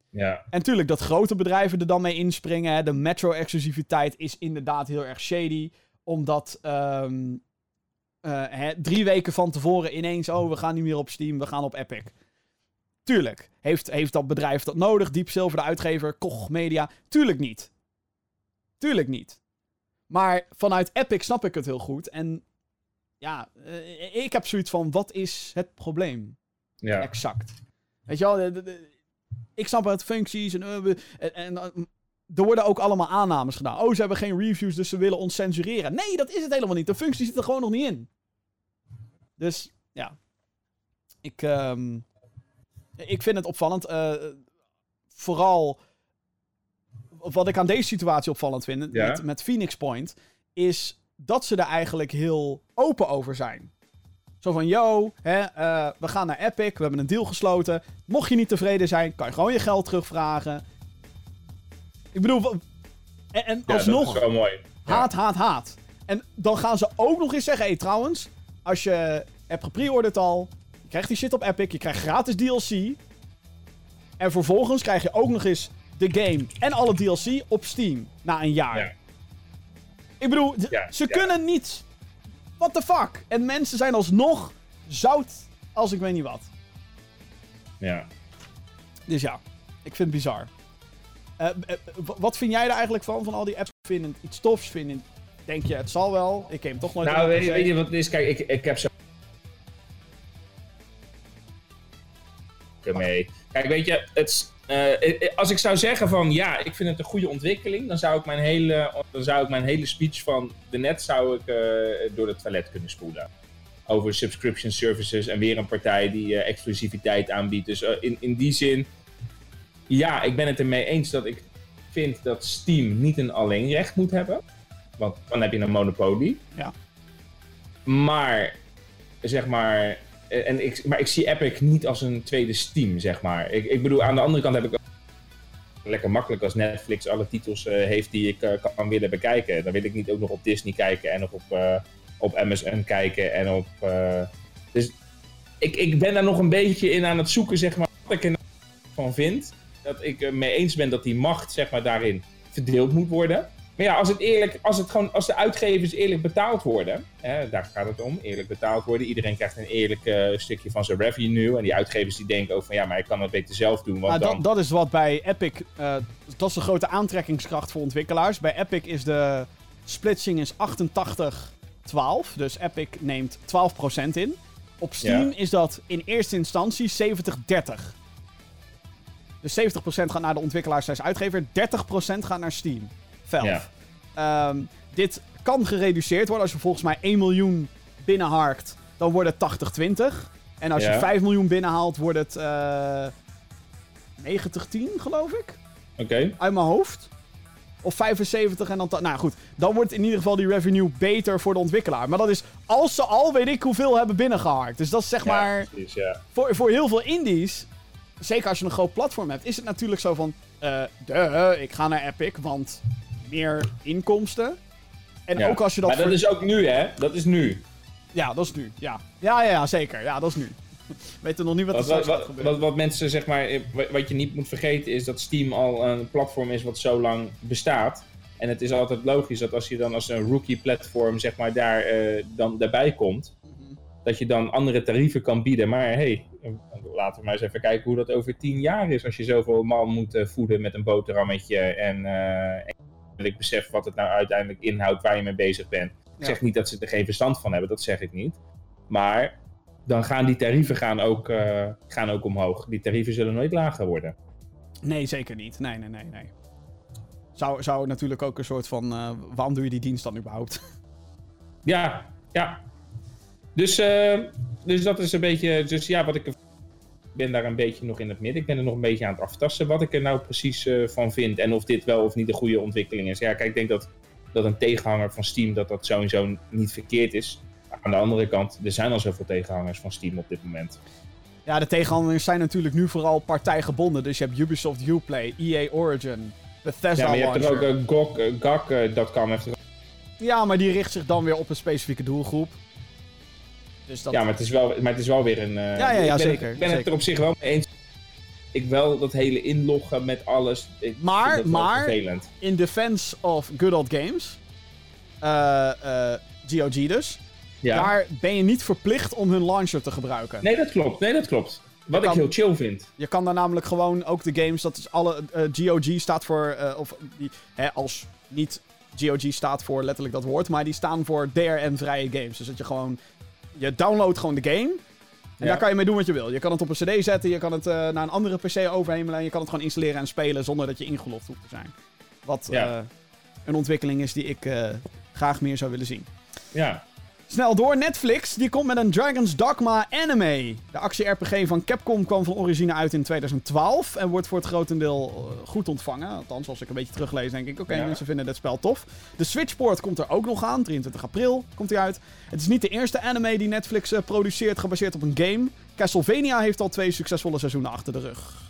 Ja. En tuurlijk dat grote bedrijven er dan mee inspringen. Hè. De metro-exclusiviteit is inderdaad heel erg shady. Omdat ehm, eh, hè, drie weken van tevoren ineens... Oh, we gaan niet meer op Steam, we gaan op Epic. Tuurlijk. Heeft, heeft dat bedrijf dat nodig? Deep Silver, de uitgever, Koch Media? Tuurlijk niet. Tuurlijk niet. Maar vanuit Epic snap ik het heel goed. En ja, eh, ik heb zoiets van, wat is het probleem? Ja. Exact. Weet je wel, ik snap het, functies en, eh, en, en eh, er worden ook allemaal aannames gedaan. Oh, ze hebben geen reviews, dus ze willen ons censureren. Nee, dat is het helemaal niet. De functie zit er gewoon nog niet in. Dus, ja. Ik, ehm, ik vind het opvallend. eh, vooral, wat ik aan deze situatie opvallend vind, Ja. met, met Phoenix Point, is dat ze er eigenlijk heel open over zijn. Zo van, yo, hè, eh, we gaan naar Epic, we hebben een deal gesloten. Mocht je niet tevreden zijn, kan je gewoon je geld terugvragen. Ik bedoel, en, en Ja, alsnog, dat is wel mooi. Haat, haat, haat. En dan gaan ze ook nog eens zeggen, hé trouwens, als je hebt gepreorderd al, je krijgt die shit op Epic, je krijgt gratis DLC. En vervolgens krijg je ook nog eens de game en alle DLC op Steam na een jaar. Ja. Ik bedoel, Ja, ze kunnen niet. What the fuck? En mensen zijn alsnog zout als ik weet niet wat. Ja. Dus ja, ik vind het bizar. Eh, eh, wat vind jij er eigenlijk van, van al die apps? Vind je het iets tofs? Vind je, denk je, het zal wel? Ik heb hem toch nooit Nou, weet, je- weet je wat het is? Kijk, ik, ik heb zo... mee. Kijk, weet je, het, is, eh, eh, als ik zou zeggen van ja, ik vind het een goede ontwikkeling, dan zou ik mijn hele, dan zou ik mijn hele speech van de net zou ik, eh, door het toilet kunnen spoelen. Over subscription services en weer een partij die eh, exclusiviteit aanbiedt. Dus eh, in, in die zin, ja, ik ben het ermee eens dat ik vind dat Steam niet een alleenrecht moet hebben. Want dan heb je een monopolie. Ja. Maar, zeg maar, eh, en ik, maar ik zie Epic niet als een tweede Steam, zeg maar. Ik, ik bedoel, aan de andere kant heb ik lekker makkelijk als Netflix alle titels eh, heeft die ik eh, kan willen bekijken. Dan wil ik niet ook nog op Disney kijken en nog op, eh, op MSN kijken en op... eh, dus ik, ik ben daar nog een beetje in aan het zoeken, zeg maar, wat ik er nou vind. Dat ik mee eens ben dat die macht, zeg maar, daarin verdeeld moet worden. Maar ja, als het eerlijk, als het gewoon, als de uitgevers eerlijk betaald worden, hè, daar gaat het om, eerlijk betaald worden. Iedereen krijgt een eerlijk eh, stukje van zijn revenue. En die uitgevers die denken ook van ja, maar ik kan het beter zelf doen. Want dan... dat, dat is wat bij Epic, eh, dat is de grote aantrekkingskracht voor ontwikkelaars. Bij Epic is de splitsing is 88-12, dus Epic neemt 12% in. Op Steam Ja. is dat in eerste instantie 70-30. Dus 70% gaat naar de ontwikkelaars slash uitgever, 30% gaat naar Steam. Valve. Ja. Ehm, dit kan gereduceerd worden. Als je volgens mij 1 miljoen binnenharkt, dan wordt het 80-20. En als je Ja. 5 miljoen binnenhaalt, wordt het eh 90-10, geloof ik. Oké. Uit mijn hoofd. Of 75 en dan... Nou goed, dan wordt in ieder geval die revenue beter voor de ontwikkelaar. Maar dat is als ze al weet ik hoeveel hebben binnengeharkt. Dus dat is zeg maar... Ja, precies, ja. Voor, voor heel veel indies, zeker als je een groot platform hebt, is het natuurlijk zo van... eh duh, ik ga naar Epic, want meer inkomsten. En Ja. ook als je dat... Maar dat voor- is ook nu, hè? Dat is nu. Ja, dat is nu. Ja, ja, ja, ja zeker. Ja, dat is nu. Weten nog niet wat er Wat, wat, gaat wat, wat, mensen, zeg maar, wat- je niet moet vergeten is dat Steam al een platform is wat zo lang bestaat. En het is altijd logisch dat als je dan als een rookie platform, zeg maar, daar eh, dan daarbij komt, Mhm. dat je dan andere tarieven kan bieden. Maar hey, laten we maar eens even kijken hoe dat over tien jaar is als je zoveel man moet eh, voeden met een boterhammetje en, eh, en ik besef wat het nou uiteindelijk inhoudt waar je mee bezig bent. Ik zeg niet dat ze er geen verstand van hebben, dat zeg ik niet. Maar dan gaan die tarieven gaan ook, eh, gaan ook omhoog. Die tarieven zullen nooit lager worden. Nee, zeker niet. Nee, nee, nee, nee. Zou, zou natuurlijk ook een soort van... eh, waarom doe je die dienst dan überhaupt? Ja, ja. Dus, eh, dus dat is een beetje. Dus ja, wat ik. Ik ben daar een beetje nog in het midden. Ik ben er nog een beetje aan het aftasten wat ik er nou precies eh, van vind. En of dit wel of niet een goede ontwikkeling is. Ja, kijk, ik denk dat, dat een tegenhanger van Steam dat dat sowieso niet verkeerd is. Aan de andere kant, er zijn al zoveel tegenhangers van Steam op dit moment. Ja, de tegenhandels zijn natuurlijk nu vooral partijgebonden. Dus je hebt Ubisoft Uplay, EA Origin, Bethesda Ja, maar je hebt er ook uh, GOG, eh, GAG, eh, dat kan even. Ja, maar die richt zich dan weer op een specifieke doelgroep. Dus dat... Ja, maar het is wel, maar het is wel weer een. eh, Ja, ja, ja, ik ben, zeker, Ik ben het er op zich wel mee eens. Ik wel dat hele inloggen met alles. Ik Maar- vind dat wel maar- vervelend. in defense of Good Old Games, eh, eh, GOG dus, Ja. daar ben je niet verplicht om hun launcher te gebruiken. Nee, dat klopt. Nee, dat klopt. Wat ik heel chill vind. Je kan daar namelijk gewoon ook de games, dat is alle, eh, GOG staat voor, eh, of die, hè, als niet GOG staat voor letterlijk dat woord, maar die staan voor DRM-vrije games. Dus dat je gewoon, je downloadt gewoon de game en Ja. daar kan je mee doen wat je wil. Je kan het op een cd zetten, je kan het eh, naar een andere pc overhemelen en je kan het gewoon installeren en spelen zonder dat je ingelogd hoeft te zijn. Wat Ja. eh, een ontwikkeling is die ik eh, graag meer zou willen zien. Ja. Snel door, Netflix die komt met een Dragon's Dogma anime. De actie-RPG van Capcom kwam van origine uit in 2012 en wordt voor het grotendeel eh, goed ontvangen. Althans, als ik een beetje teruglees, denk ik, oké, Ja. mensen vinden dit spel tof. De Switchport komt er ook nog aan, 23 april komt hij uit. Het is niet de eerste anime die Netflix eh, produceert, gebaseerd op een game. Castlevania heeft al twee succesvolle seizoenen achter de rug.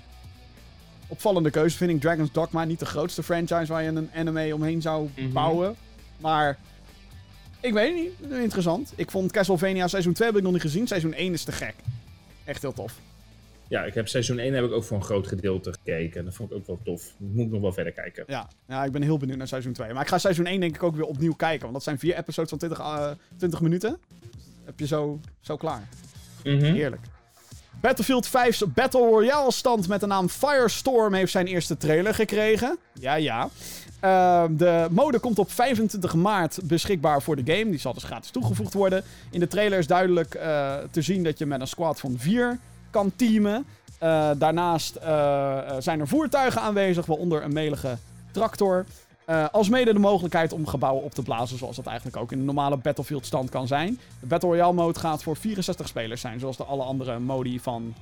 opvallende keuze vind ik Dragon's Dogma. Niet de grootste franchise waar je een anime omheen zou Mhm. bouwen. Maar ik weet het niet. Interessant. Ik vond Castlevania seizoen 2 heb ik nog niet gezien. Seizoen 1 is te gek. Echt heel tof. Ja, ik heb seizoen 1 heb ik ook voor een groot gedeelte gekeken. Dat vond ik ook wel tof. Moet ik nog wel verder kijken. Ja, ja ik ben heel benieuwd naar seizoen 2. Maar ik ga seizoen 1 denk ik ook weer opnieuw kijken. Want dat zijn vier episodes van 20, eh, 20 minuten. Heb je zo, zo klaar. Mhm. Heerlijk. Battlefield 5's Battle Royale stand met de naam Firestorm heeft zijn eerste trailer gekregen. Ja, ja. Ehm, de mode komt op 25 maart beschikbaar voor de game. Die zal dus gratis toegevoegd worden. In de trailer is duidelijk eh, te zien dat je met een squad van 4 kan teamen. Eh, daarnaast eh, zijn er voertuigen aanwezig, waaronder een melige tractor. Eh alsmede de mogelijkheid om gebouwen op te blazen, zoals dat eigenlijk ook in de normale Battlefield stand kan zijn. De Battle Royale mode gaat voor 64 spelers zijn, zoals de alle andere modi van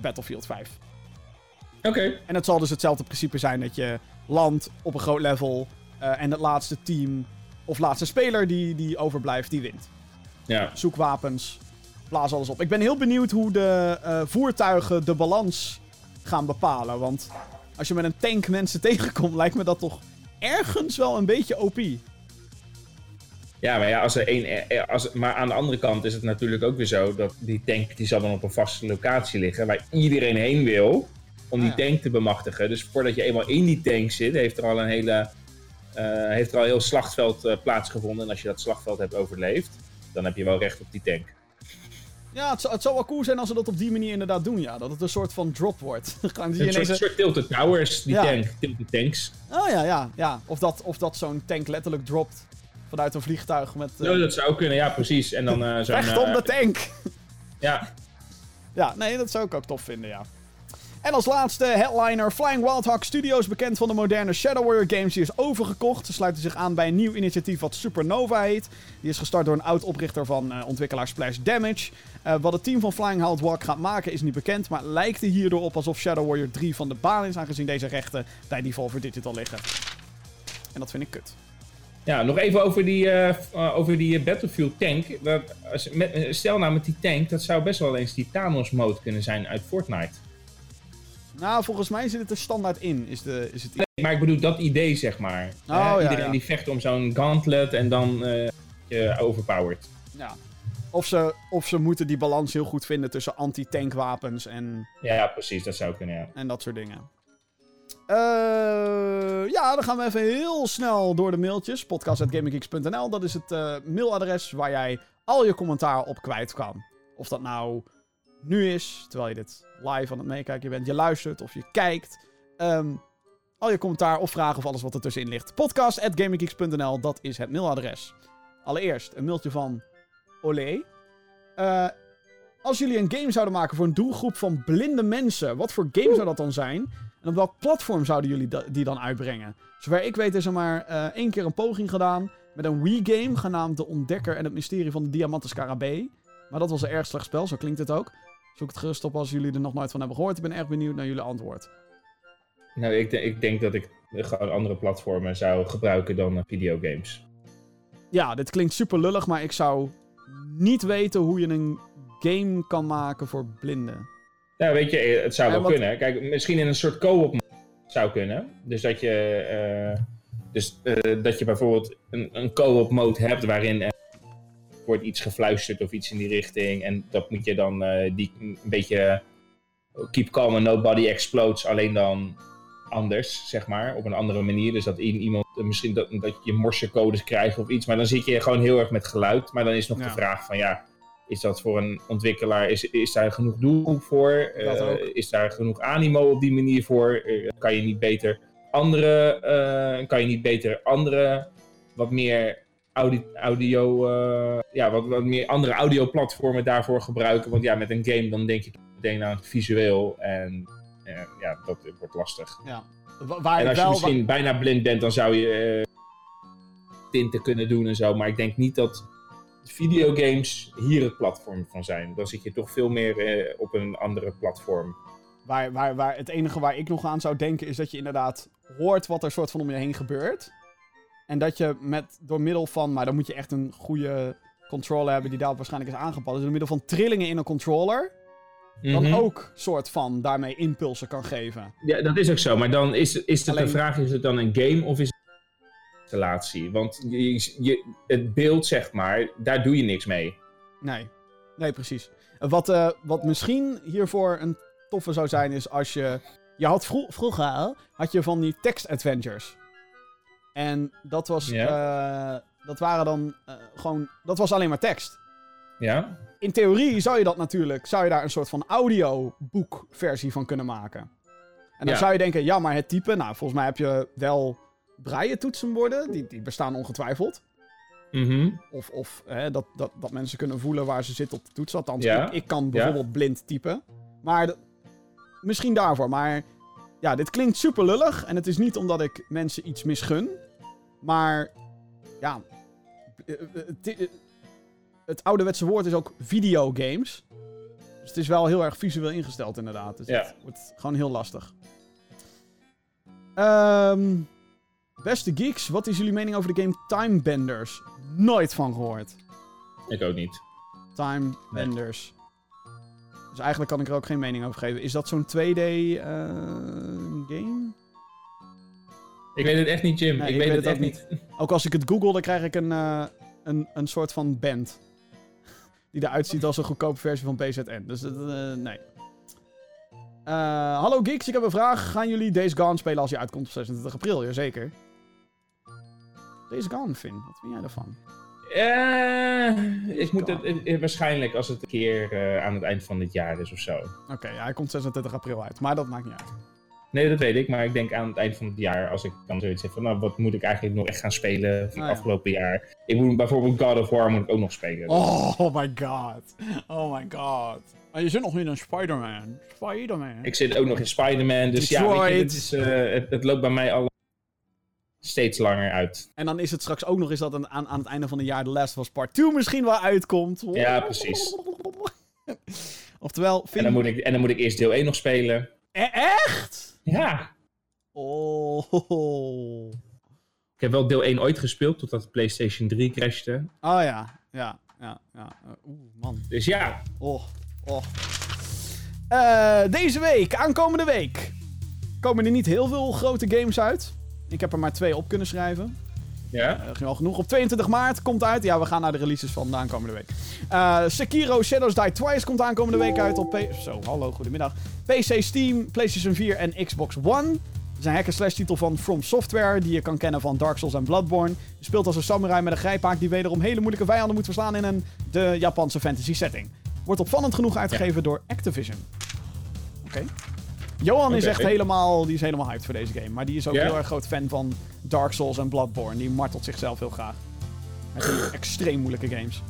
Battlefield 5. Oké. En het zal dus hetzelfde principe zijn dat je landt op een groot level eh, en het laatste team of laatste speler die, die overblijft, die wint. Ja. Zoek wapens, blaas alles op. Ik ben heel benieuwd hoe de eh, voertuigen de balans gaan bepalen, want als je met een tank mensen tegenkomt, lijkt me dat toch ergens wel een beetje OP. Ja, maar ja, als er één. eh, Als, maar aan de andere kant is het natuurlijk ook weer zo dat die tank die zal dan op een vaste locatie liggen waar iedereen heen wil om die Ah, tank te bemachtigen. Dus voordat je eenmaal in die tank zit, heeft er al een hele. eh, heeft er al een heel slagveld eh, plaatsgevonden. En als je dat slagveld hebt overleefd, dan heb je wel recht op die tank. Ja, het zou, het zou wel cool zijn als ze dat op die manier inderdaad doen, ja. Dat het een soort van drop wordt. Gaan die Een soort, ineens... soort Tilted Towers, die Ja. tank. Tilted Tanks. Oh ja, ja, ja. Of dat, of dat zo'n tank letterlijk dropt vanuit een vliegtuig met... Ja, dat zou kunnen, ja, precies. En dan zo'n. Vecht om de tank! ja, Ja, nee, dat zou ik ook tof vinden, ja. En als laatste headliner Flying Wild Hawk Studios, bekend van de moderne Shadow Warrior games, die is overgekocht. Ze sluiten zich aan bij een nieuw initiatief wat Supernova heet. Die is gestart door een oud-oprichter van eh, ontwikkelaar Splash Damage. Eh, wat het team van Flying Wild Hawk gaat maken is niet bekend, maar lijkt er hierdoor op alsof Shadow Warrior 3 van de baan is, aangezien deze rechten bij Devolver Digital liggen. En dat vind ik kut. Ja, nog even over die, eh, over die Battlefield tank. Dat, als, stel nou met die tank, dat zou best wel eens die Thanos mode kunnen zijn uit Fortnite. Nou, volgens mij zit het er standaard in, is, de, is het Nee, maar ik bedoel dat idee, zeg maar. Oh, ja, iedereen ja. die vecht om zo'n gauntlet en dan eh je overpowered. Ja. Of ze, of ze moeten die balans heel goed vinden tussen anti-tankwapens en, Ja, ja, precies, dat zou kunnen, ja. en dat soort dingen. Eh, ja, dan gaan we even heel snel door de mailtjes. Podcast.gaminggeeks.nl, dat is het eh, mailadres waar jij al je commentaar op kwijt kan. Of dat nou nu is, terwijl je dit live aan het meekijken bent, je luistert of je kijkt. Ehm, al je commentaar of vragen of alles wat er tussenin ligt. Podcast.gaminggeeks.nl, dat is het mailadres. Allereerst een mailtje van Olé. Eh, als jullie een game zouden maken voor een doelgroep van blinde mensen, wat voor game zou dat dan zijn? En op welk platform zouden jullie die dan uitbrengen? Zover ik weet is er maar eh, één keer een poging gedaan met een Wii-game genaamd De Ontdekker en het Mysterie van de Diamanten Scarabee. Maar dat was een erg slecht spel, zo klinkt het ook. Zoek het gerust op als jullie er nog nooit van hebben gehoord. Ik ben erg benieuwd naar jullie antwoord. Nou, ik, ik denk dat ik gewoon andere platformen zou gebruiken dan eh, videogames. Ja, dit klinkt super lullig, maar ik zou niet weten hoe je een game kan maken voor blinden. Nou, weet je, het zou Ja, wel kunnen. Kijk, misschien in een soort co-op zou kunnen. Dus dat je, eh, dus, eh, dat je bijvoorbeeld een, een co-op mode hebt waarin wordt iets gefluisterd of iets in die richting. En dat moet je dan eh, die een beetje keep calm and nobody explodes, alleen dan anders, zeg maar, op een andere manier. Dus dat in iemand eh, misschien dat, dat je morsecodes krijgt of iets, maar dan zit je gewoon heel erg met geluid. Maar dan is nog Ja. de vraag van ja, is dat voor een ontwikkelaar, is, is daar genoeg doelgroep voor? Eh, is daar genoeg animo op die manier voor? Kan je niet beter andere, eh, kan je niet beter andere, wat meer audi- audio, eh, ja, wat, wat meer andere audioplatformen daarvoor gebruiken? Want ja, met een game dan denk je meteen aan het visueel en eh, ja, dat wordt lastig. Ja. Wa- Waar En als je wel... misschien bijna blind bent, dan zou je eh, tinten kunnen doen en zo. Maar ik denk niet dat videogames hier het platform van zijn. Dan zit je toch veel meer op een andere platform. Waar, waar, waar, het enige waar ik nog aan zou denken is dat je inderdaad hoort wat er soort van om je heen gebeurt. En dat je met, door middel van, maar dan moet je echt een goede controller hebben die daarop waarschijnlijk is aangepast. Dus door middel van trillingen in een controller dan Mhm. ook soort van daarmee impulsen kan geven. Ja, dat is ook zo. Maar dan is, is Alleen- de vraag, is het dan een game of is het een installatie? Want je, je, het beeld, zeg maar, daar doe je niks mee. Nee, nee, precies. Wat, eh, wat misschien hiervoor een toffe zou zijn, is als je... Je had vro- vroeger had je van die text-adventures. En dat was... eh, dat waren dan eh, gewoon... Dat was alleen maar tekst. Ja? In theorie zou je dat natuurlijk... Zou je daar een soort van audioboekversie van kunnen maken. En dan zou je denken, ja, maar het typen... Nou, volgens mij heb je wel braille toetsenborden. Die, die bestaan ongetwijfeld. Mhm. Of, of hè, dat, dat, dat mensen kunnen voelen waar ze zitten op de toets. Althans, ik, ik kan bijvoorbeeld blind typen. Maar misschien daarvoor. Maar ja, dit klinkt super lullig. En het is niet omdat ik mensen iets misgun. Maar ja, eh, eh, het, eh, het ouderwetse woord is ook videogames. Dus het is wel heel erg visueel ingesteld inderdaad. Dus Ja. het wordt gewoon heel lastig. Ehm, beste geeks, wat is jullie mening over de game Time Benders? Nooit van gehoord. Ik ook niet. Time Benders. Dus eigenlijk kan ik er ook geen mening over geven. Is dat zo'n 2D eh, game? Ik weet het echt niet, Jim. Nee, ik, ik weet, weet het het echt ook niet. Ook als ik het google, dan krijg ik een, eh, een, een soort van band. Die eruit ziet als een goedkope versie van PZN. Dus dat, eh, nee. Eh, hallo Geeks, ik heb een vraag. Gaan jullie Days Gone spelen als je uitkomt op 26 april? Jazeker. Days Gone, Finn. Wat vind jij daarvan? Eh, ik moet het waarschijnlijk als het een keer aan het eind van dit jaar is of zo. Oké, hij komt 26 april uit. Maar dat maakt niet uit. Nee, dat weet ik, maar ik denk aan het eind van het jaar, als ik dan zoiets heb van, nou, wat moet ik eigenlijk nog echt gaan spelen van Ah, het ja. afgelopen jaar? Ik moet bijvoorbeeld God of War moet ik ook nog spelen. Oh my god. Oh my god. Maar je zit nog in een Spider-Man. Spider-Man. Ik zit ook nog in Spider-Man, dus ja, weet je, het, is, eh, het, het loopt bij mij al steeds langer uit. En dan is het straks ook nog eens dat aan, aan, aan het einde van het jaar The Last of Us Part 2 misschien wel uitkomt. Ja, precies. Oftewel, En dan, moet ik, en dan moet ik eerst deel 1 nog spelen. E- echt? Ja. Oh. Ik heb wel deel 1 ooit gespeeld, totdat de PlayStation 3 crashte. Oh ja, ja, ja, ja. Eh, Oeh, man. Dus ja, Oh, oh. Eh, deze week, aankomende week, komen er niet heel veel grote games uit. Ik heb er maar twee op kunnen schrijven. Ja. Eh, ging al genoeg. Op 22 maart komt uit. Ja, we gaan naar de releases van de aankomende week. Eh, Sekiro Shadows Die Twice komt aankomende week uit op... P Zo, hallo, goedemiddag. PC, Steam, PlayStation 4 en Xbox One. Het is een hack-and-slash titel van From Software, die je kan kennen van Dark Souls en Bloodborne. Je speelt als een samurai met een grijpaak die wederom hele moeilijke vijanden moet verslaan in een de Japanse fantasy setting. Wordt opvallend genoeg uitgegeven door Activision. Oké. Johan is echt helemaal, die is helemaal hyped voor deze game. Maar die is ook Ja? heel erg groot fan van Dark Souls en Bloodborne. Die martelt zichzelf heel graag. Met die extreem moeilijke games.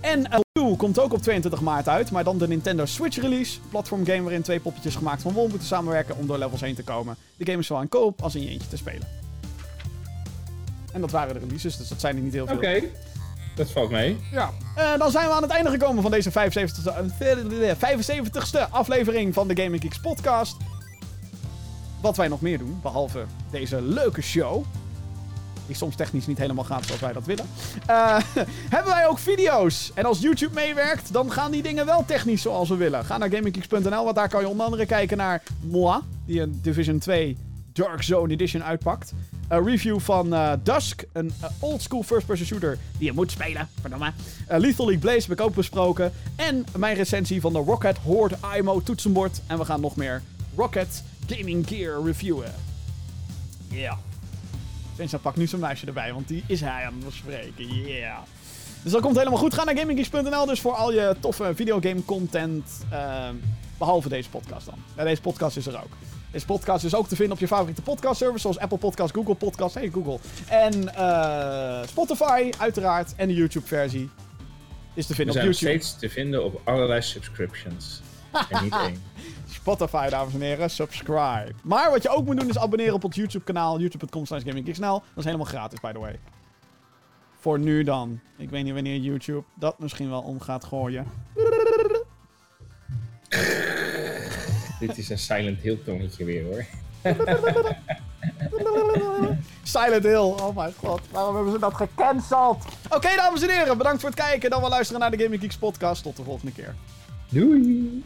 En L2 komt ook op 22 maart uit, maar dan de Nintendo Switch release. Platform game waarin twee poppetjes gemaakt van wol moeten samenwerken om door levels heen te komen. De game is zowel aan koop als in je eentje te spelen. En dat waren de releases, dus dat zijn er niet heel veel. Oké. Dat valt mee. Ja. Eh, dan zijn we aan het einde gekomen van deze 75ste, eh, 75ste aflevering van de Gaming Geeks podcast. Wat wij nog meer doen, behalve deze leuke show. Die soms technisch niet helemaal gaat zoals wij dat willen. eh, hebben wij ook video's. En als YouTube meewerkt, dan gaan die dingen wel technisch zoals we willen. Ga naar gaminggeeks.nl, want daar kan je onder andere kijken naar Moi, die een Division 2 Dark Zone Edition uitpakt. Een review van eh, Dusk, een eh, oldschool first-person shooter die je moet spelen. Verdomme. Eh, Lethal League Blaze heb ik ook besproken. En mijn recensie van de Rocket Horde IMO toetsenbord. En we gaan nog meer Rocket Gaming Gear reviewen. Ja. Vincent pakt nu zijn muisje erbij, want die is hij aan het bespreken. Yeah. Dus dat komt helemaal goed. Ga naar gaminggeeks.nl dus voor al je toffe videogame content. ehm, behalve deze podcast dan. Ja, deze podcast is er ook. Deze podcast is ook te vinden op je favoriete podcastservice, zoals Apple Podcast, Google Podcast, hey Google. En eh, Spotify, uiteraard. En de YouTube-versie is te We vinden zijn op YouTube. steeds te vinden op allerlei subscriptions. en niet één. Spotify, dames en heren, subscribe. Maar wat je ook moet doen is abonneren op ons YouTube-kanaal, youtube.com slash. Dat is helemaal gratis, by the way. Voor nu dan. Ik weet niet wanneer YouTube dat misschien wel om gaat gooien. Dit is een Silent Hill tongetje weer hoor. Silent Hill, oh mijn god, waarom hebben ze dat gecanceld? Oké, dames en heren, bedankt voor het kijken. Dan wel luisteren naar de Gaming Geeks podcast. Tot de volgende keer. Doei!